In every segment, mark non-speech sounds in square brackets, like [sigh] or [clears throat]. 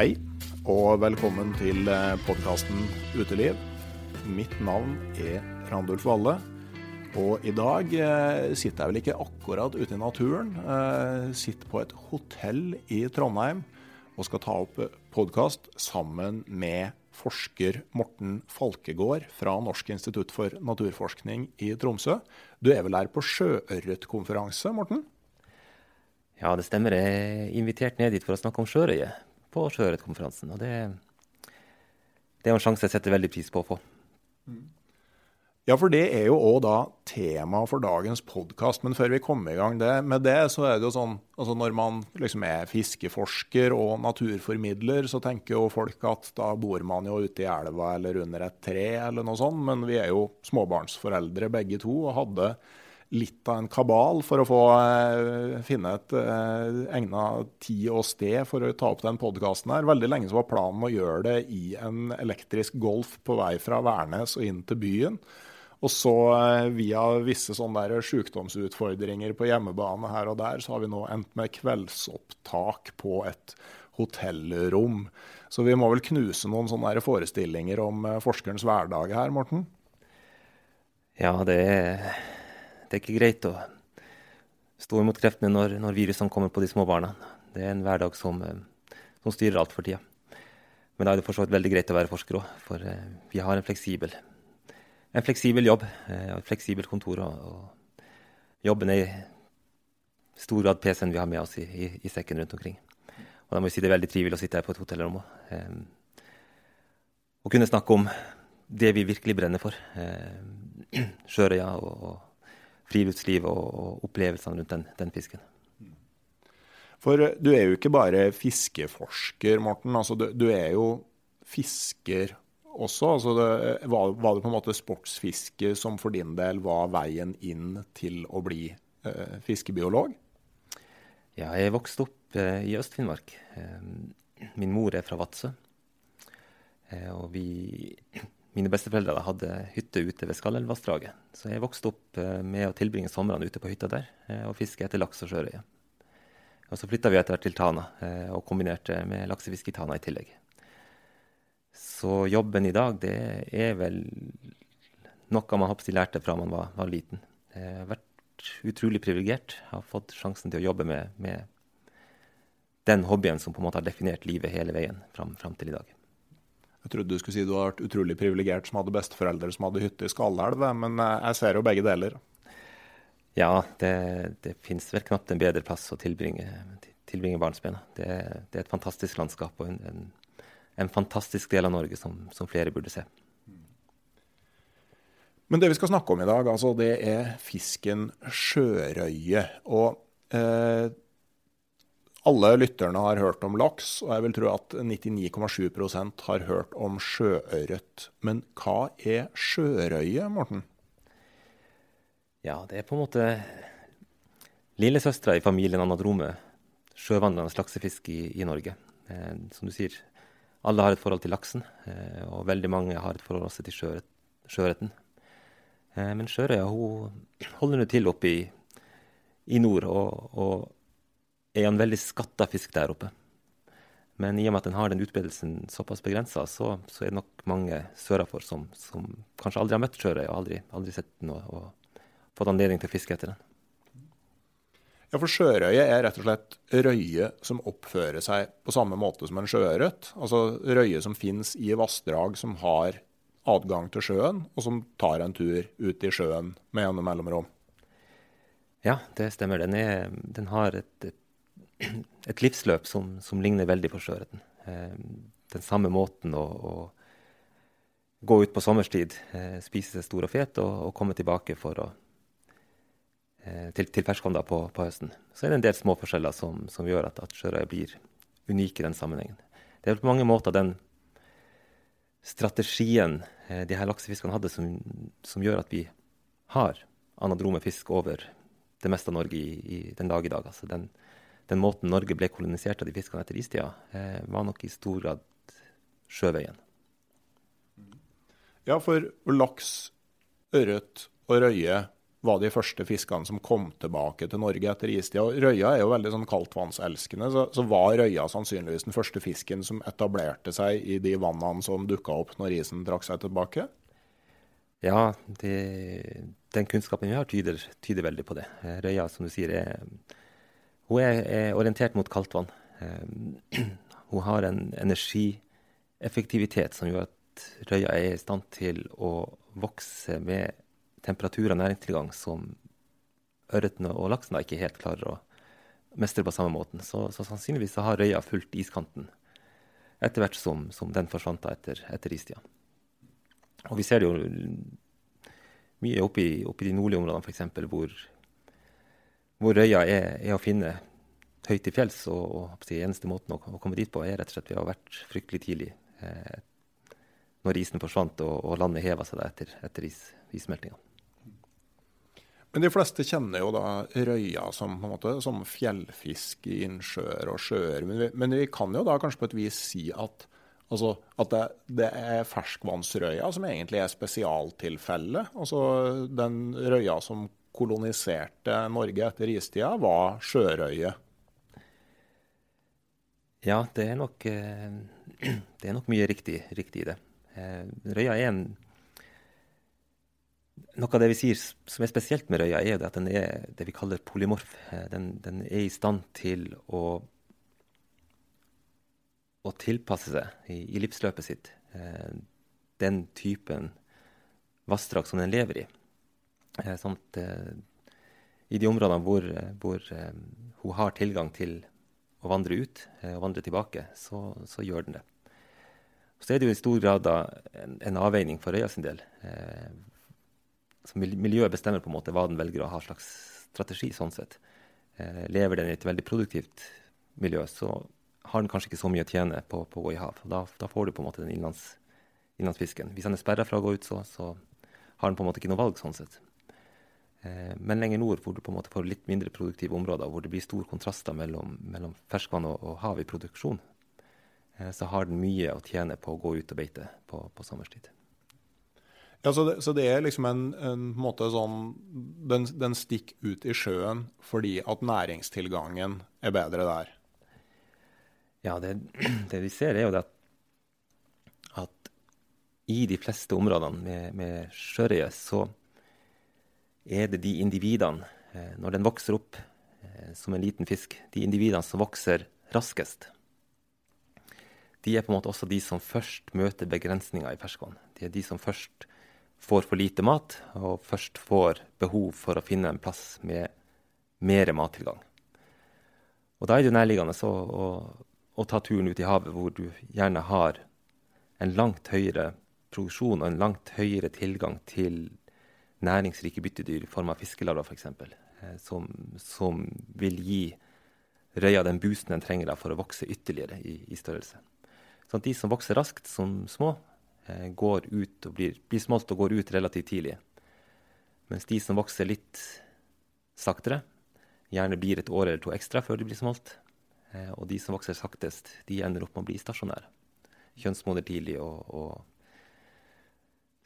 Hei, og velkommen til podkasten Uteliv. Mitt navn er Randulf Valle. Og i dag eh, sitter jeg vel ikke akkurat ute i naturen. Jeg sitter på et hotell i Trondheim og skal ta opp podkast sammen med forsker Morten Falkegård fra Norsk institutt for naturforskning i Tromsø. Du er vel her på sjøørretkonferanse, Morten? Ja, det stemmer. Jeg er invitert ned dit for å snakke om sjørøye på sjøørretkonferansen. Og det, det, er en sjanse jeg setter veldig pris på å få. Ja, for det er jo òg da tema for dagens podkast. Men før vi kommer i gang det, med det, så er det jo sånn altså Når man liksom er fiskeforsker og naturformidler, så tenker jo folk at da bor man jo ute i elva eller under et tre eller noe sånt. Men vi er jo småbarnsforeldre begge to og hadde litt av en kabal for å få eh, finne et eh, egna tid og sted for å ta opp den podkasten her. Veldig lenge så var planen å gjøre det i en elektrisk Golf på vei fra Værnes og inn til byen. Og så eh, via visse sånne der sykdomsutfordringer på hjemmebane her og der, så har vi nå endt med kveldsopptak på et hotellrom. Så vi må vel knuse noen sånne der forestillinger om forskerens hverdag her, Morten? Ja, det er det er ikke greit å stå imot kreftene når, når virusene kommer på de små barna. Det er en hverdag som, eh, som styrer alt for tida. Men da er det for så vidt veldig greit å være forsker òg, for eh, vi har en fleksibel, en fleksibel jobb eh, et fleksibelt kontor. Og, og jobben er i stor grad PC-en vi har med oss i, i, i, sekken rundt omkring. Og da må vi si det er veldig trivelig å sitte her på et hotellrom òg. Og kunne snakke om det vi virkelig brenner for. [clears throat] Sjørøya og, og friluftsliv og, og opplevelsene rundt den, den, fisken. For eh, du er jo ikke bare fiskeforsker, Morten. Altså, du, du, er jo fisker også. Altså, det, var, var, det på en måte sportsfiske som for din del var veien inn til å bli eh, fiskebiolog? Ja, jeg vokste opp eh, i Øst-Finnmark. Eh, min mor er fra Vadsø. Eh, og vi mine besteforeldre hadde hytte ute ved Skallelvassdraget. Så jeg vokste opp eh, med å tilbringe somrene ute på hytta der eh, og fiske etter laks og sjørøye. Og så flytta vi etter hvert til Tana eh, og kombinerte med laksefiske i Tana i tillegg. Så jobben i dag, det er vel noe man har lærte fra man var, var, liten. Jeg har vært utrolig privilegert. Har fått sjansen til å jobbe med, med, den hobbyen som på en måte har definert livet hele veien fram, fram til i dag. Jeg trodde du skulle si du hadde vært utrolig privilegert som hadde besteforeldre som hadde hytte i Skallelv, men eh, jeg ser jo begge deler. Ja, det, det finnes vel knapt en bedre plass å tilbringe, tilbringe barnsbena. Det, det, er et fantastisk landskap og en, en, en fantastisk del av Norge som, som, flere burde se. Men det vi skal snakke om i dag, altså, det er fisken sjørøye. Og eh, alle lytterne har hørt om laks, og jeg vil tro at 99,7% har hørt om sjøørret. Men hva er sjørøye, Morten? Ja, det er på en måte lillesøstera i familien anadrome sjøvandrende laksefisk i, i Norge. Eh, som du sier, alle har et forhold til laksen, eh, og veldig mange har et forhold også til sjøret, sjøørreten. Eh, men sjørøya hun holder nå til oppe i, i nord, og, og er en veldig skatta fisk der oppe. Men i og med at den har den utbredelsen såpass begrensa, så, så, er det nok mange sørafor som, som kanskje aldri har møtt sjørøya, aldri, aldri sett den. og, og fått anledning til å fiske etter den. Ja, for sjørøye er rett og slett røye som oppfører seg på samme måte som en sjøørret. Altså røye som finnes i vassdrag som har adgang til sjøen, og som tar en tur ut i sjøen med gjennom mellomrom. Ja, det stemmer. Den, er, den har et, et, et livsløp som, som, ligner veldig på sjøørreten. Eh, den samme måten å, å, gå ut på sommerstid, eh, spise seg stor og fet og, og komme tilbake å Eh, til, til ferskvann på, på, høsten. Så er det en del små forskjeller som, som gjør at, at sjørøya blir unik i den sammenhengen. Det er på mange måter den strategien de her laksefiskene hadde, som, som, gjør at vi har anadrome fisk over det meste av Norge i, i den dag i dag. Altså den, den, måten Norge ble kolonisert av de fiskene etter istida, eh, var nok i stor grad sjøveien. Ja, for laks, ørret og røye var de første fiskene som kom tilbake til Norge etter istida. Røya er jo veldig sånn kaldtvannselskende, så, så, var røya sannsynligvis den første fisken som etablerte seg i de vannene som dukka opp når isen trakk seg tilbake? Ja, det, den kunnskapen vi har, tyder, tyder, veldig på det. Røya, som du sier, er, hun er, er orientert mot kaldt vann. hun har en energieffektivitet som gjør at røya er i stand til å vokse med temperatur og næringstilgang som ørreten og laksen da ikke helt klarer å mestre på samme måten. Så, så sannsynligvis har røya fulgt iskanten etter hvert som, som den forsvant etter, etter istida. Og vi ser det jo mye oppe i de nordlige områdene, f.eks., hvor, hvor røya er, er, å finne høyt i fjells. Og, og den eneste måten å, å, komme dit på er rett og slett ved å ha vært fryktelig tidlig. Eh, når isen forsvant og, og landet heva seg etter, etter is, issmeltinga. Men de fleste kjenner jo da røya som, måte, som fjellfisk i innsjøer og sjøer. Men vi, men vi, kan jo da kanskje på et vis si at, altså, at det, det, er ferskvannsrøya som egentlig er spesialtilfellet. Altså den røya som koloniserte Norge etter istida, var sjørøye. Ja, det er nok, eh, [clears throat] det er nok mye riktig, riktig i det. Eh, røya er en noe av det vi sier som er spesielt med røya, er at den er det vi kaller polymorf. Eh, den, den er i stand til å, å tilpasse seg i, i livsløpet sitt den typen vassdrag som den lever i. Eh, sånn at eh, i de områdene hvor, hvor eh, hun har tilgang til å vandre ut og vandre tilbake, så, så, gjør den det. Så er det jo i stor grad en, en avveining for røya sin del så miljøet bestemmer på en måte hva den velger å ha slags strategi. sånn sett. Lever den i et veldig produktivt miljø, så har den kanskje ikke så mye å tjene på, på å gå i hav. Da, da, får du på en måte den innlands, innlandsfisken. Hvis den er sperra fra å gå ut, så, så, har den på en måte ikke noe valg. sånn sett. Eh, men lenger nord, hvor du på en måte får litt mindre produktive områder, hvor det blir store kontraster mellom, mellom ferskvann og, og, hav i produksjon, eh, så har den mye å tjene på å gå ut og beite på, på sommerstid. Ja, så det, så det, er liksom en, en måte sånn den, den, stikker ut i sjøen fordi at næringstilgangen er bedre der? Ja, det, [clears throat] det vi ser, er jo det at, at i de fleste områdene med, med sjørøye, så er det de individene, eh, når den vokser opp eh, som en liten fisk, de individene som vokser raskest, de er på en måte også de som først møter begrensninger i ferskvann. De er de som først får for lite mat, og først får behov for å finne en plass med mer mattilgang. Og da er det jo nærliggende å, å, å, ta turen ut i havet, hvor du gjerne har en langt høyere produksjon og en langt høyere tilgang til næringsrike byttedyr i form av fiskelarver f.eks., eh, som, som vil gi røya den boosten den trenger for å vokse ytterligere i, i størrelse. Sånn at de som vokser raskt som små, eh, går ut og blir, blir, smolt og går ut relativt tidlig. Mens de som vokser litt saktere, gjerne blir et år eller to ekstra før de blir smolt. Eh, og de som vokser saktest, de ender opp med å bli stasjonære. Kjønnsmoder tidlig og, og,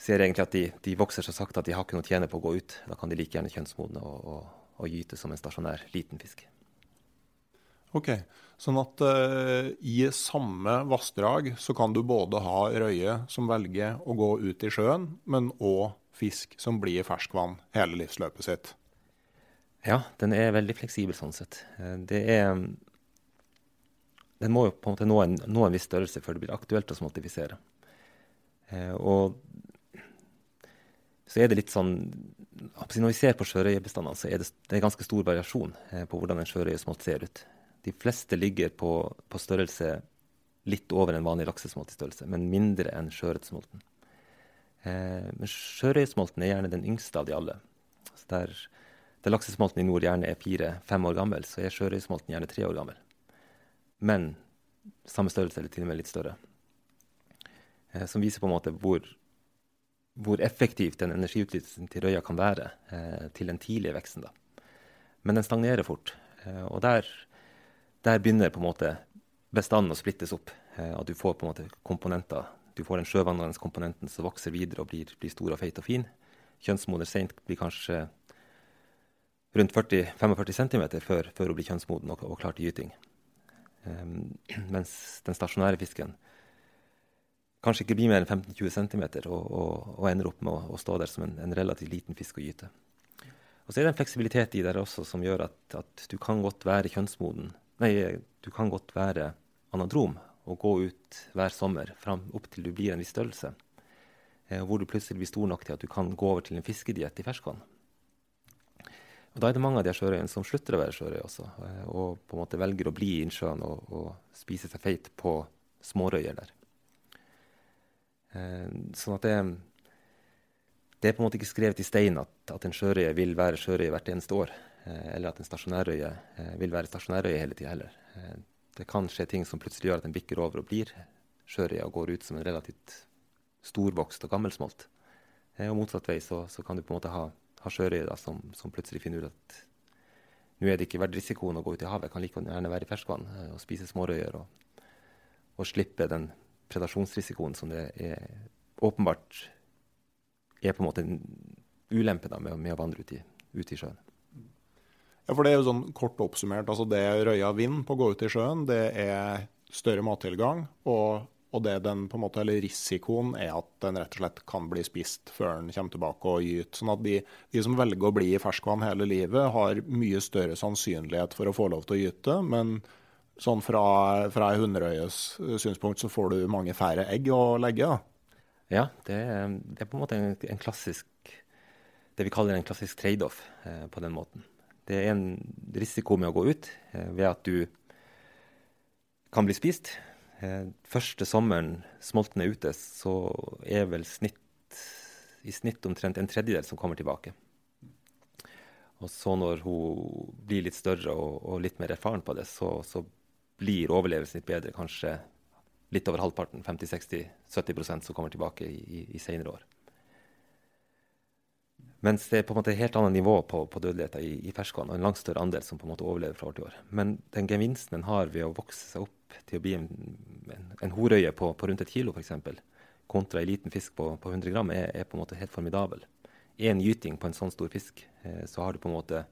ser egentlig at de, de, vokser så sakte at de har ikke noe å tjene på å gå ut. Da kan de like gjerne kjønnsmodne og, og, og gyte som en stasjonær liten fisk. Ok, Sånn at uh, i samme vassdrag så kan du både ha røye som velger å gå ut i sjøen, men òg fisk som blir i ferskvann hele livsløpet sitt. Ja, den er veldig fleksibel sånn sett. Eh, det er Den må jo på en måte nå en, nå en viss størrelse før det blir aktuelt å smoltifisere. Eh, og så er det litt sånn Når vi ser på sjørøyebestandene, så er det, det er ganske stor variasjon på hvordan en sjørøyesmolt ser ut. De fleste ligger på, på størrelse litt over en vanlig laksesmolt i størrelse, men mindre enn sjøørretsmolten. Eh, men sjørøyesmolten er gjerne den yngste av de alle. Så der, der laksesmolten i nord gjerne er fire-fem år gammel, så er sjørøyesmolten gjerne tre år gammel. Men samme størrelse, eller til og med litt større. Eh, som viser på en måte hvor, hvor effektivt den energiutnyttelsen til røya kan være eh, til den tidlige veksten. da. Men den stagnerer fort. Eh, og der der begynner på en måte bestanden å splittes opp. Eh, at du får på en måte komponenter. Du får den sjøvandrende komponenten som vokser videre og blir, blir stor og feit og fin. Kjønnsmoder seint blir kanskje rundt 40-45 cm før, før, hun blir kjønnsmoden og, og klar til gyting. Um, mens den stasjonære fisken kanskje ikke blir mer enn 15-20 cm og, og, og, ender opp med å, å stå der som en, en, relativt liten fisk å gyte. Og så er det en fleksibilitet i det også som gjør at, at du kan godt være kjønnsmoden Nei, du kan godt være anadrom og gå ut hver sommer fram opp til du blir en viss størrelse. Eh, hvor du plutselig blir stor nok til at du kan gå over til en fiskediett i ferskvann. Og Da er det mange av de sjørøyene som slutter å være sjørøy også, eh, og på en måte velger å bli i innsjøen og, og, spise seg feit på smårøyer der. Eh, sånn at det, det, er på en måte ikke skrevet i stein at, at en sjørøye vil være sjørøye hvert eneste år. Eh, eller at en stasjonærøye eh, vil være stasjonærøye hele tida heller. Det kan skje ting som plutselig gjør at den bikker over og blir sjørøye og går ut som en relativt storvokst og gammelsmolt. Og motsatt vei så, så, kan du på en måte ha, ha sjørøye som, som, plutselig finner ut at nå er det ikke verdt risikoen å gå ut i havet. Jeg kan like gjerne være i ferskvann og spise smårøyer og, og slippe den predasjonsrisikoen som det er åpenbart er på en måte en ulempe da, med, med å vandre ut i, ut i sjøen. Ja, for det er jo sånn kort oppsummert. altså Det røya vinner på å gå ut i sjøen, det er større mattilgang. Og, og det den på en måte, eller risikoen er at den rett og slett kan bli spist før den kommer tilbake og gyter. Sånn at de, de, som velger å bli i ferskvann hele livet, har mye større sannsynlighet for å få lov til å gyte. Men sånn fra, fra ei hunderøyes synspunkt så får du mange færre egg å legge. da. Ja, det det er på en måte en, en klassisk det vi kaller en klassisk trade-off eh, på den måten. Det er en risiko med å gå ut eh, ved at du kan bli spist. Eh, første sommeren smolten er ute, så er vel snitt, i snitt omtrent en tredjedel som kommer tilbake. Og så når hun blir litt større og, og litt mer erfaren på det, så, så, blir overlevelsen litt bedre. Kanskje litt over halvparten, 50-60-70% som kommer tilbake i, i, senere år. Mens det er på en måte et helt annet nivå på, på dødeligheten i, i ferskvann, og en langt større andel som på en måte overlever fra år til år. Men den gevinsten en har ved å vokse seg opp til å bli en, en, en horøye på, på, rundt et kilo f.eks., kontra en liten fisk på, på 100 gram, er, er, på en måte helt formidabel. Én gyting på en sånn stor fisk, eh, så har du på en måte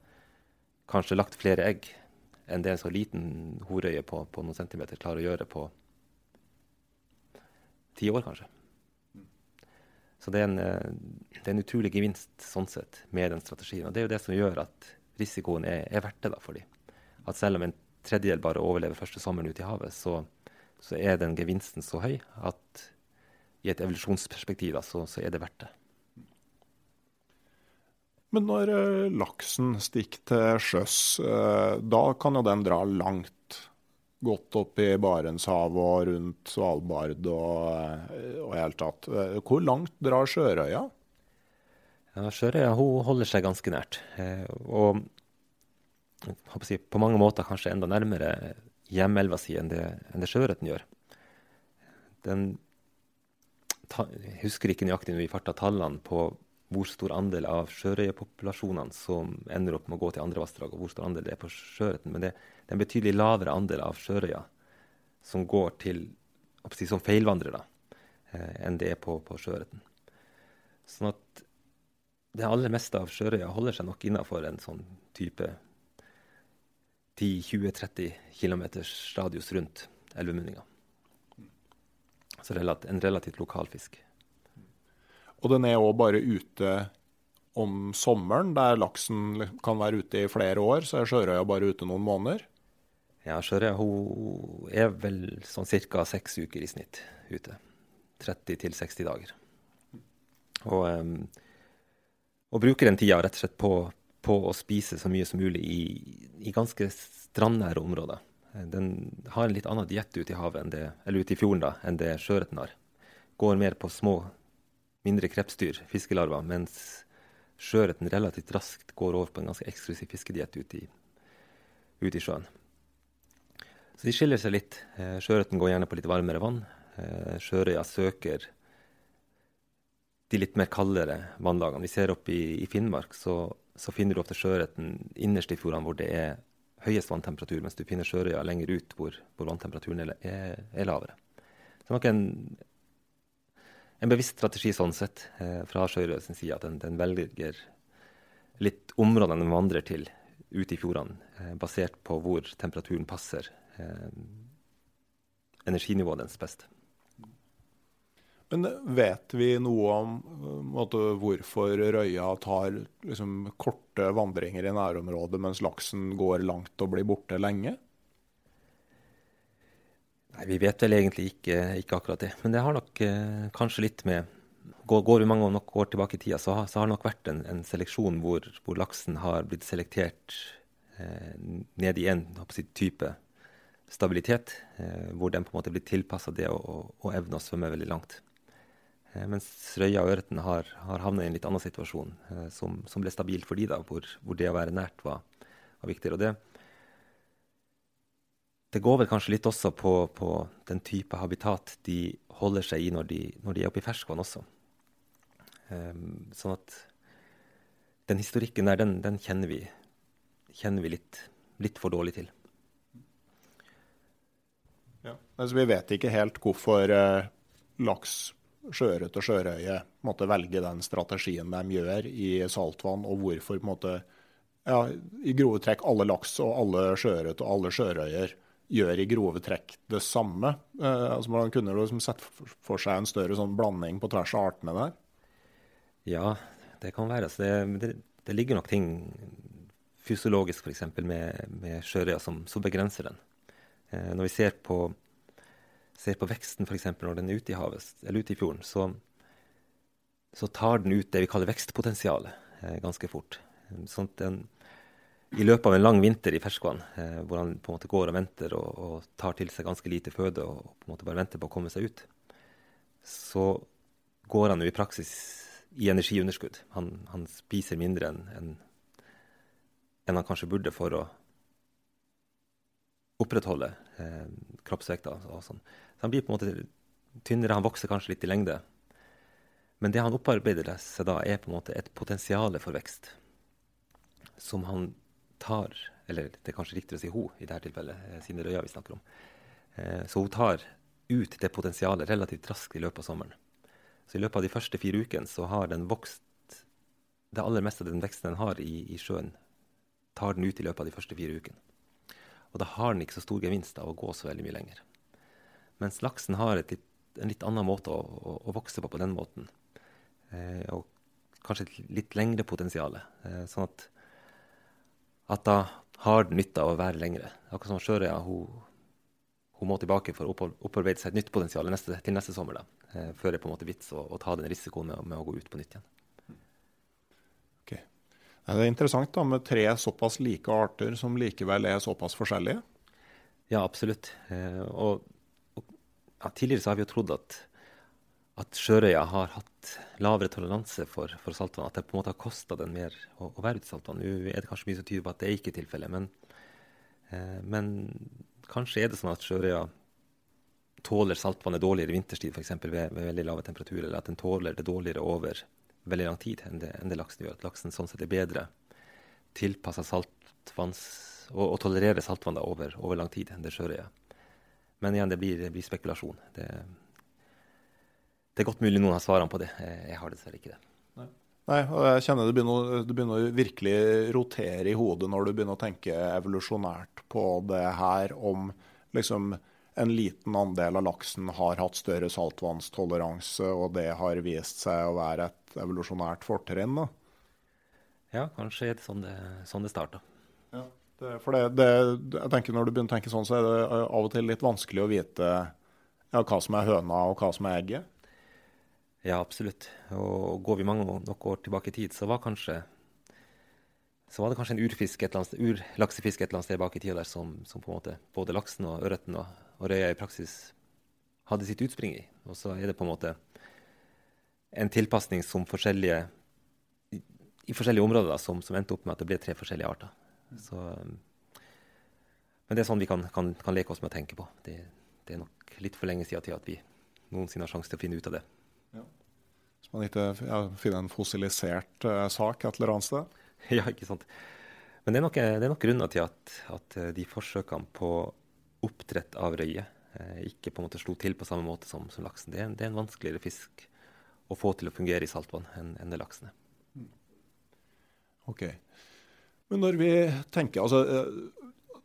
kanskje lagt flere egg enn det en så liten horøye på, på noen centimeter klarer å gjøre på ti år, kanskje. Så det er, en, eh, det er, en, utrolig gevinst sånn sett med den strategien. Og det er jo det som gjør at risikoen er, er verdt det da for dem. At selv om en tredjedel bare overlever første sommeren ute i havet, så, så, er den gevinsten så høy at i et evolusjonsperspektiv da, så, så er det verdt det. Men når eh, laksen stikker til sjøs, eh, da kan jo den dra langt. Godt opp i Barentshavet og rundt Svalbard og, eh, i hele tatt. Hvor langt drar sjørøya? Ja, Sjørøya hun holder seg ganske nært. Og si, på mange måter kanskje enda nærmere hjemmelva si enn det, enn det sjøørreten gjør. Den ta, husker ikke nøyaktig når vi farta tallene på hvor stor andel av sjørøyepopulasjonene som ender opp med å gå til andre vassdrag, og hvor stor andel det er på sjøørreten. Men det, det, er en betydelig lavere andel av sjørøya som går til si, som feilvandrere eh, enn det er på, på sjøørreten. Sånn at det aller meste av sjørøya holder seg nok innafor en sånn type 10-20-30 km radius rundt elvemunninga. Så en relativt lokal fisk. Og den er òg bare ute om sommeren, der laksen kan være ute i flere år. Så er sjørøya bare ute noen måneder. Ja, sjørøya hun er vel sånn ca. seks uker i snitt ute. 30 til 60 dager. Og, og bruker den tida rett og slett på, på, å spise så mye som mulig i, i ganske strandnære områder. Den har en litt annen diett ute i havet, enn det, eller ute i fjorden da, enn det sjøørreten har. Går mer på små mindre krepsdyr, fiskelarver, mens sjøørreten relativt raskt går over på en ganske eksklusiv fiskediett ute i, ut i sjøen. Så de skiller seg litt. Eh, sjøørreten går gjerne på litt varmere vann. Eh, sjørøya søker de litt mer kaldere vannlagene. Vi ser opp i, i Finnmark, så, så, finner du ofte sjøørreten innerst i fjordene hvor det er høyest vanntemperatur, mens du finner sjørøya lenger ut hvor, hvor vanntemperaturen er, er, er lavere. Så det er nok en en bevisst strategi sånn sett eh, fra Sjøyrø sin side, at den, den, velger litt områdene den vandrer til ute i fjordene, eh, basert på hvor temperaturen passer eh, energinivået dens best. Men vet vi noe om måte, hvorfor røya tar liksom, korte vandringer i nærområdet, mens laksen går langt og blir borte lenge? Nei, Vi vet vel egentlig ikke, ikke akkurat det. Men det har nok eh, kanskje litt med Går, vi mange nok år tilbake i tida, så har, så har det nok vært en, en seleksjon hvor, hvor, laksen har blitt selektert eh, ned i en si, type stabilitet, eh, hvor den på en måte blitt tilpassa det å, evne å svømme veldig langt. Eh, mens røya og ørreten har, har havnet i en litt annen situasjon, eh, som, som, ble stabilt for de da, hvor, hvor det å være nært var, var viktigere. Og det, det går vel kanskje litt også på, på, den type habitat de holder seg i når de, når de er oppe i ferskvann også. Um, sånn at den historikken der, den, den kjenner vi, kjenner vi litt, litt, for dårlig til. Ja. Altså, vi vet ikke helt hvorfor uh, laks, sjøørret og sjørøye måtte velge den strategien de gjør i saltvann, og hvorfor på en måte, ja, i grove trekk alle laks og alle sjøørret og alle sjørøyer gjør i grove trekk det samme. Eh, altså hvordan kunne liksom sett for seg en større sånn blanding på tvers av artene der? Ja, det kan være. Altså det, det, det, ligger nok ting fysiologisk f.eks. med, med sjørøya som, som, begrenser den. Eh, når vi ser på, ser på veksten f.eks. når den er ute i havet, eller ute i fjorden, så, så tar den ut det vi kaller vekstpotensialet eh, ganske fort. Sånn at den, i løpet av en lang vinter i ferskvann, eh, hvor han på en måte går og venter og, og, tar til seg ganske lite føde og på en måte bare venter på å komme seg ut, så går han jo i praksis i energiunderskudd. Han, han spiser mindre enn en, en han kanskje burde for å opprettholde eh, kroppsvekta. Og sånn. Så han blir på en måte tynnere, han vokser kanskje litt i lengde. Men det han opparbeider seg da, er på en måte et potensial for vekst som han tar Eller det er kanskje riktigere å si hun i dette tilfellet, siden det er røya vi snakker om. Eh, så hun tar ut det potensialet relativt raskt i løpet av sommeren. Så i løpet av de første fire ukene så har den vokst Det aller meste av den veksten den har i, i sjøen, tar den ut i løpet av de første fire ukene. Og da har den ikke så stor gevinst av å gå så veldig mye lenger. Mens laksen har litt, en litt annen måte å, å, å, vokse på på den måten. Eh, og kanskje et litt lengre potensial. Eh, sånn at at da har nytte av å være lengre. Akkurat som sjørøya, hun, hun, må tilbake for å opparbeide seg et nytt potensial neste, til neste sommer. da, eh, Før det er på en måte vits å, å ta den risikoen med, med, å gå ut på nytt igjen. Okay. Det er interessant da, med tre såpass like arter som likevel er såpass forskjellige. Ja, absolutt. Eh, og, og ja, tidligere så har vi jo trodd at, at sjørøya har hatt lavere toleranse for, for saltvann. At det på en måte har kosta den mer å, å, være ute i saltvann. Nå er det kanskje mye som tyder på at det er ikke tilfellet. Men, eh, men kanskje er det sånn at sjørøya tåler saltvannet dårligere vinterstid, f.eks. Ved, ved veldig lave temperaturer. Eller at den tåler det dårligere over veldig lang tid enn det, enn det laksen gjør. At laksen sånn sett er bedre tilpassa saltvanns og, og tolererer saltvann over, over, lang tid enn det sjørøya. Men igjen, det blir, det blir spekulasjon. Det, det, er godt mulig noen har svarene på det. Jeg har dessverre ikke det. Nei, og jeg kjenner det begynner, det begynner å virkelig rotere i hodet når du begynner å tenke evolusjonært på det her, om liksom en liten andel av laksen har hatt større saltvannstoleranse, og det har vist seg å være et evolusjonært fortrinn. da. Ja, kanskje er det sånn det, sånn det starta. Ja, det, for det, det, jeg tenker Når du begynner å tenke sånn, så er det eh, av og til litt vanskelig å vite ja, hva som er høna og hva som er egget. Ja, absolutt. Og går vi mange nok år tilbake i tid, så var, kanskje, så var det kanskje en urfisk et urlaksefisk et eller annet sted bak i tida der som, som, på en måte både laksen og ørreten og, og røya i praksis hadde sitt utspring i. Og så er det på en måte en tilpasning som forskjellige i, i forskjellige områder da, som, som, endte opp med at det ble tre forskjellige arter. Så, um, men det er sånn vi kan, kan, kan, leke oss med å tenke på. Det, det, er nok litt for lenge siden til at vi noensinne har sjanse til å finne ut av det. Ja. Hvis man ikke ja, finner en fossilisert uh, sak et eller annet sted? [laughs] ja, ikke sant. Men det er nok, det er nok grunner til at, at, uh, de forsøkene på oppdrett av røye eh, ikke på en måte slo til på samme måte som, som laksen. Det er, det er en vanskeligere fisk å få til å fungere i saltvann enn, enn det laksen er. Mm. Ok. Men når vi tenker altså, eh,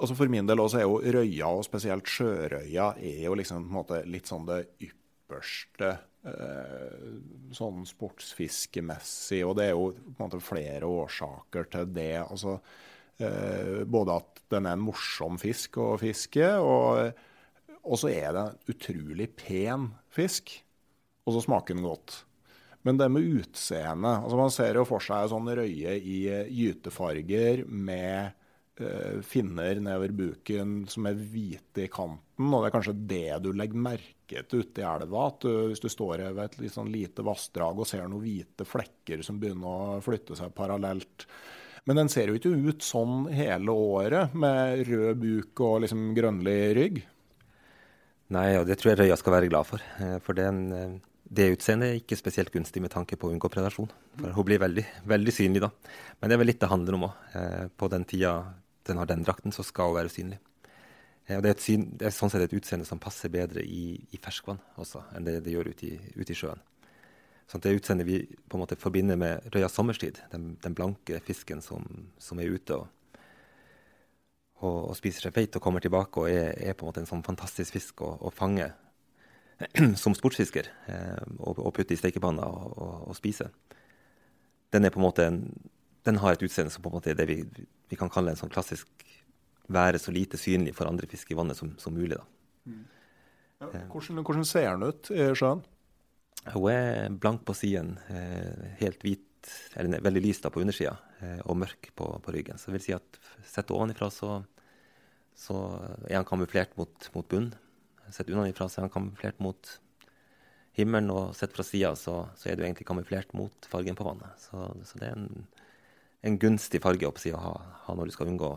altså For min del også er jo røya, og spesielt sjørøya, er jo liksom måte litt sånn det ypperste eh, sånn sportsfiskemessig. Og det er jo på en måte flere årsaker til det. altså eh, Både at den er en morsom fisk å fiske, og så er det en utrolig pen fisk og så smaker den godt. Men det med utseendet altså Man ser jo for seg sånn røye i eh, gytefarger med finner nedover buken som er hvite i kanten. Og det er kanskje det du legger merke til ute i elva. at du, Hvis du står ved et litt sånn lite vassdrag og ser noen hvite flekker som begynner å flytte seg parallelt. Men den ser jo ikke ut sånn hele året, med rød buk og liksom grønnlig rygg. Nei, og det tror jeg røya skal være glad for. Eh, for den det utseendet er ikke spesielt gunstig med tanke på å unngå predasjon. For hun blir veldig, veldig synlig da. Men det er vel litt det handler om òg. Eh, på den tida den har den drakten, så skal hun være synlig. Og det er, syn, det er, sånn sett et utseende som passer bedre i, i ferskvann også, enn det det gjør ute i, ut i sjøen. Sånn det utseendet vi på en måte forbinder med røya sommerstid, den, den blanke fisken som, som er ute og, og, og, spiser seg feit og kommer tilbake og er, er, på en måte en sånn fantastisk fisk å, å fange [clears throat] som sportsfisker eh, og, og putte i stekepanna og, og, spise, den en en, den har et utseende som på en måte er det vi, vi kan kalle en sånn klassisk være så lite synlig for andre fisk i vannet som, som mulig. da. Mm. Ja, hvordan, hvordan, ser den ut i sjøen? Hun er blank på siden, eh, helt hvit, eller veldig lys på undersida, eh, og mørk på, på, ryggen. Så det vil si at sett ovenifra så, så er han kamuflert mot, mot bunnen. Sett unnafra så er han kamuflert mot himmelen, og sett fra sida så, så, er du egentlig kamuflert mot fargen på vannet. Så, så det er en, en, gunstig farge å ha, ha, når du skal unngå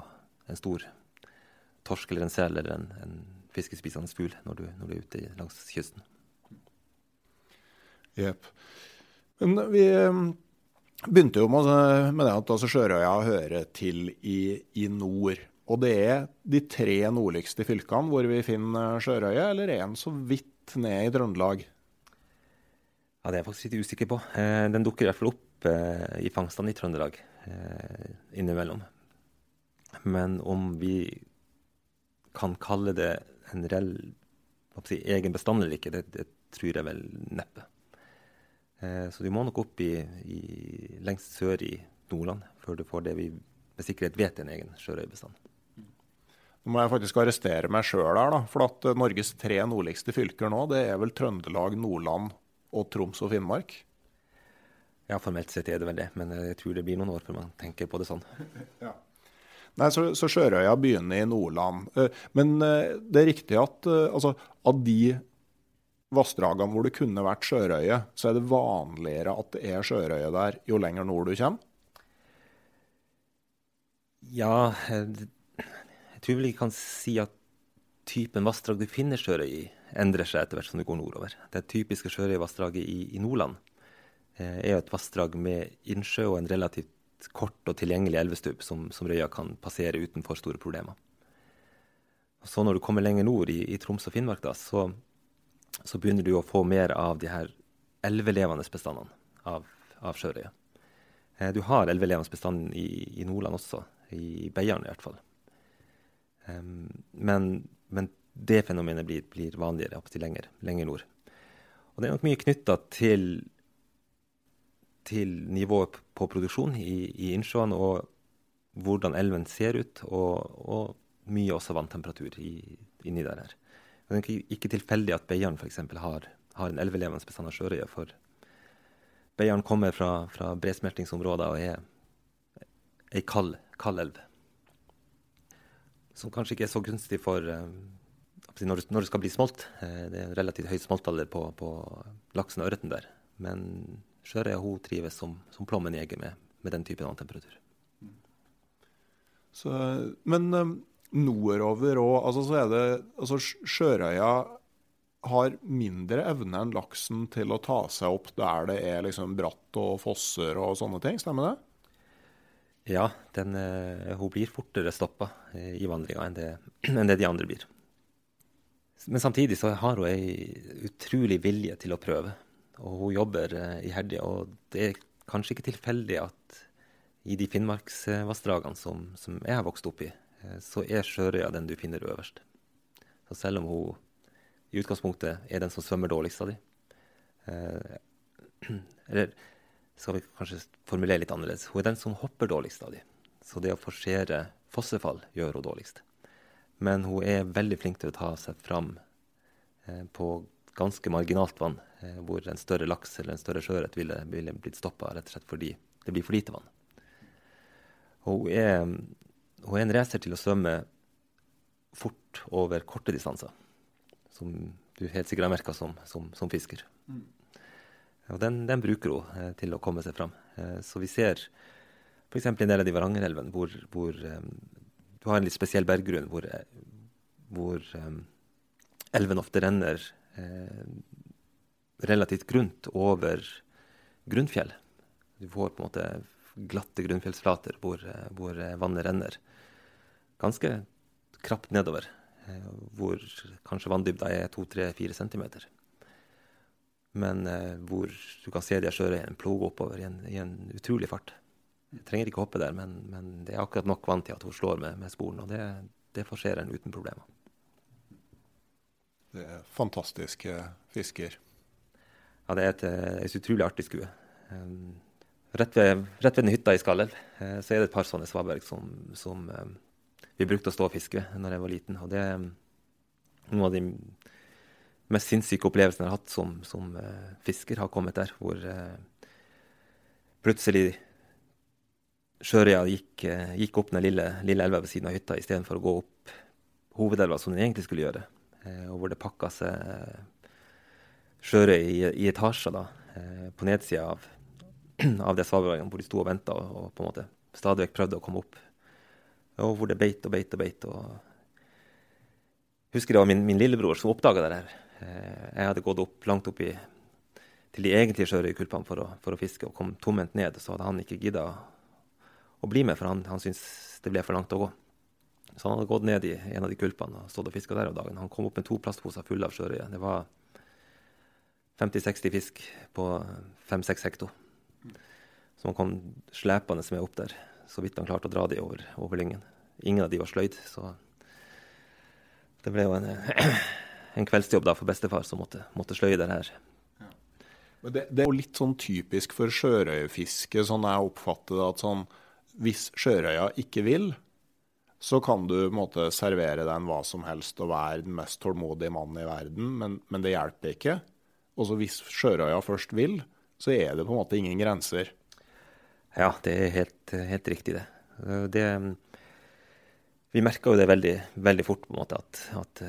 en stor torsk eller en sel eller en, en fiskespisende fugl når, når, du er ute langs kysten. Jepp. Men vi um, begynte jo med, med det at altså, sjørøya hører til i, i nord. Og det er de tre nordligste fylkene hvor vi finner Sjørøya, eller er den så vidt ned i Trøndelag? Ja, Det er jeg faktisk litt usikker på. Eh, den dukker i hvert fall opp eh, i fangstene i Trøndelag eh, innimellom. Men om vi kan kalle det en reell si, egen bestand eller ikke, det, det, tror jeg vel neppe. Så du må nok opp i, i, lengst sør i Nordland før du får det vi med sikkerhet vet er en egen sjørøybestand. Nå må jeg faktisk arrestere meg sjøl her, da. For at eh, Norges tre nordligste fylker nå, det er vel Trøndelag, Nordland og Troms og Finnmark? Ja, formelt sett er det vel det, men jeg tror det blir noen år før man tenker på det sånn. Ja. Nei, så, så Sjørøya begynner i Nordland. Eh, men eh, det er riktig at altså, av de vassdragene hvor det kunne vært sjørøye, så er det vanligere at det er sjørøye der jo lenger nord du kommer? Ja, jeg tror vel jeg kan si at typen vassdrag du finner sjørøy i, endrer seg etter hvert som du går nordover. Det typiske sjørøyvassdraget i, i Nordland eh, er jo et vassdrag med innsjø og en relativt kort og tilgjengelig elvestubb som, som røya kan passere uten for store problemer. Og så når du kommer lenger nord, i, i Troms og Finnmark, da, så, så, begynner du å få mer av de her elvelevende bestandene av, av sjørøye. Eh, du har elvelevende bestand i, i Nordland også, i Beiarn i hvert fall. Men, men, det fenomenet blir, blir vanligere opp til lenger, lenger, nord. Og det er nok mye knytta til, til nivået på produksjon i, i innsjøene og hvordan elven ser ut, og, og mye også vanntemperatur i, inni der. her. Det er ikke, tilfeldig at Beiarn f.eks. Har, har en elvelevende bestand av sjørøye. For Beiarn kommer fra, fra bresmeltingsområder og er ei kald, kald elv som kanskje ikke er så gunstig for uh, når, når, det, skal bli smolt. Uh, det er en relativt høy smoltalder på, på laksen og ørreten der. Men sjørøya hun trives som, som plommen jeger med, med, den typen vanntemperatur. Så, men um, nordover òg, altså så er det altså Sjørøya har mindre evne enn laksen til å ta seg opp der det er liksom bratt og fosser og sånne ting, stemmer det? Ja, den, uh, hun blir fortere stoppa uh, i vandringa enn, [clears throat] enn, det de andre blir. Men samtidig så har hun ei utrolig vilje til å prøve. Og hun jobber uh, iherdig. Og det er kanskje ikke tilfeldig at i de Finnmarksvassdragene som, som, jeg har vokst opp i, så er Sjørøya den du finner øverst. Så selv om hun i utgangspunktet er den som svømmer dårligst av de, [clears throat] eller skal vi kanskje formulere litt annerledes. Hun er den som hopper dårligst av de. Så det å forsere fossefall gjør hun dårligst. Men hun er veldig flink til å ta seg fram eh, på ganske marginalt vann, eh, hvor en større laks eller en større sjøørret ville, ville, blitt stoppa rett og slett fordi det blir for lite vann. Hun er, hun er en racer til å svømme fort over korte distanser, som du helt sikkert har merka som, som, som, fisker. Mm. Og den, den bruker hun eh, til å komme seg fram. Eh, så vi ser f.eks. en del av de Varangerelvene hvor, hvor du har en litt spesiell berggrunn hvor, hvor elven ofte renner eh, relativt grunt over grunnfjell. Du får på en måte glatte grunnfjellsflater hvor, hvor vannet renner ganske krapt nedover. Eh, hvor kanskje vanndybda er to-tre-fire centimeter men eh, hvor du kan se de sjørøyene ploge oppover i en, i en, utrolig fart. Jeg trenger ikke hoppe der, men, men, det er akkurat nok vann til at hun slår med, med sporen. Og det, det forserer en uten problemer. Det er fantastiske fisker. Ja, det er et, eh, et utrolig artig skue. Um, rett, ved, rett ved den hytta i Skallelv uh, så er det et par sånne svaberg som, som vi brukte å stå og fiske ved når jeg var liten. Og det er noen av de mest sinnssyke opplevelsene jeg har hatt som, som fisker, har kommet der. Hvor plutselig sjørøya gikk, gikk, opp den lille, lille elva ved siden av hytta istedenfor å gå opp hovedelva, som den egentlig skulle gjøre. Og hvor det pakka seg sjørøy i, i, etasjer da, på nedsida av, [clears throat] av det svaberget, hvor de sto og venta og, på en måte stadig vekk prøvde å komme opp. Og hvor det beit og beit og beit. og husker det var min, min lillebror som oppdaga det. Eh, jeg hadde gått opp, langt opp i, til de egentlige sjørøykulpene for, for, å fiske og kom tomhendt ned. Så hadde han ikke gidda å bli med, for han, han syntes det ble for langt å gå. Så han hadde gått ned i en av de kulpene og stått og fiska der om dagen. Han kom opp med to plastposer fulle av sjørøye. Det var 50-60 fisk på 5-6 hekto. Så han kom slepende med opp der, så vidt han klarte å dra de over, over lyngen. Ingen av de var sløyd, så det ble jo en [clears throat] en kveldsjobb da for bestefar som måtte, måtte sløye det her. Ja. Det, det, er jo litt sånn typisk for sjørøyefiske, sånn jeg oppfatter det, at sånn, hvis sjørøya ikke vil, så kan du måte, servere den hva som helst og være den mest tålmodige mannen i verden, men, men det hjelper ikke. Og så hvis sjørøya først vil, så er det på en måte ingen grenser. Ja, det er helt, helt riktig, det. det. Vi merka jo det veldig, veldig, fort, på en måte, at, at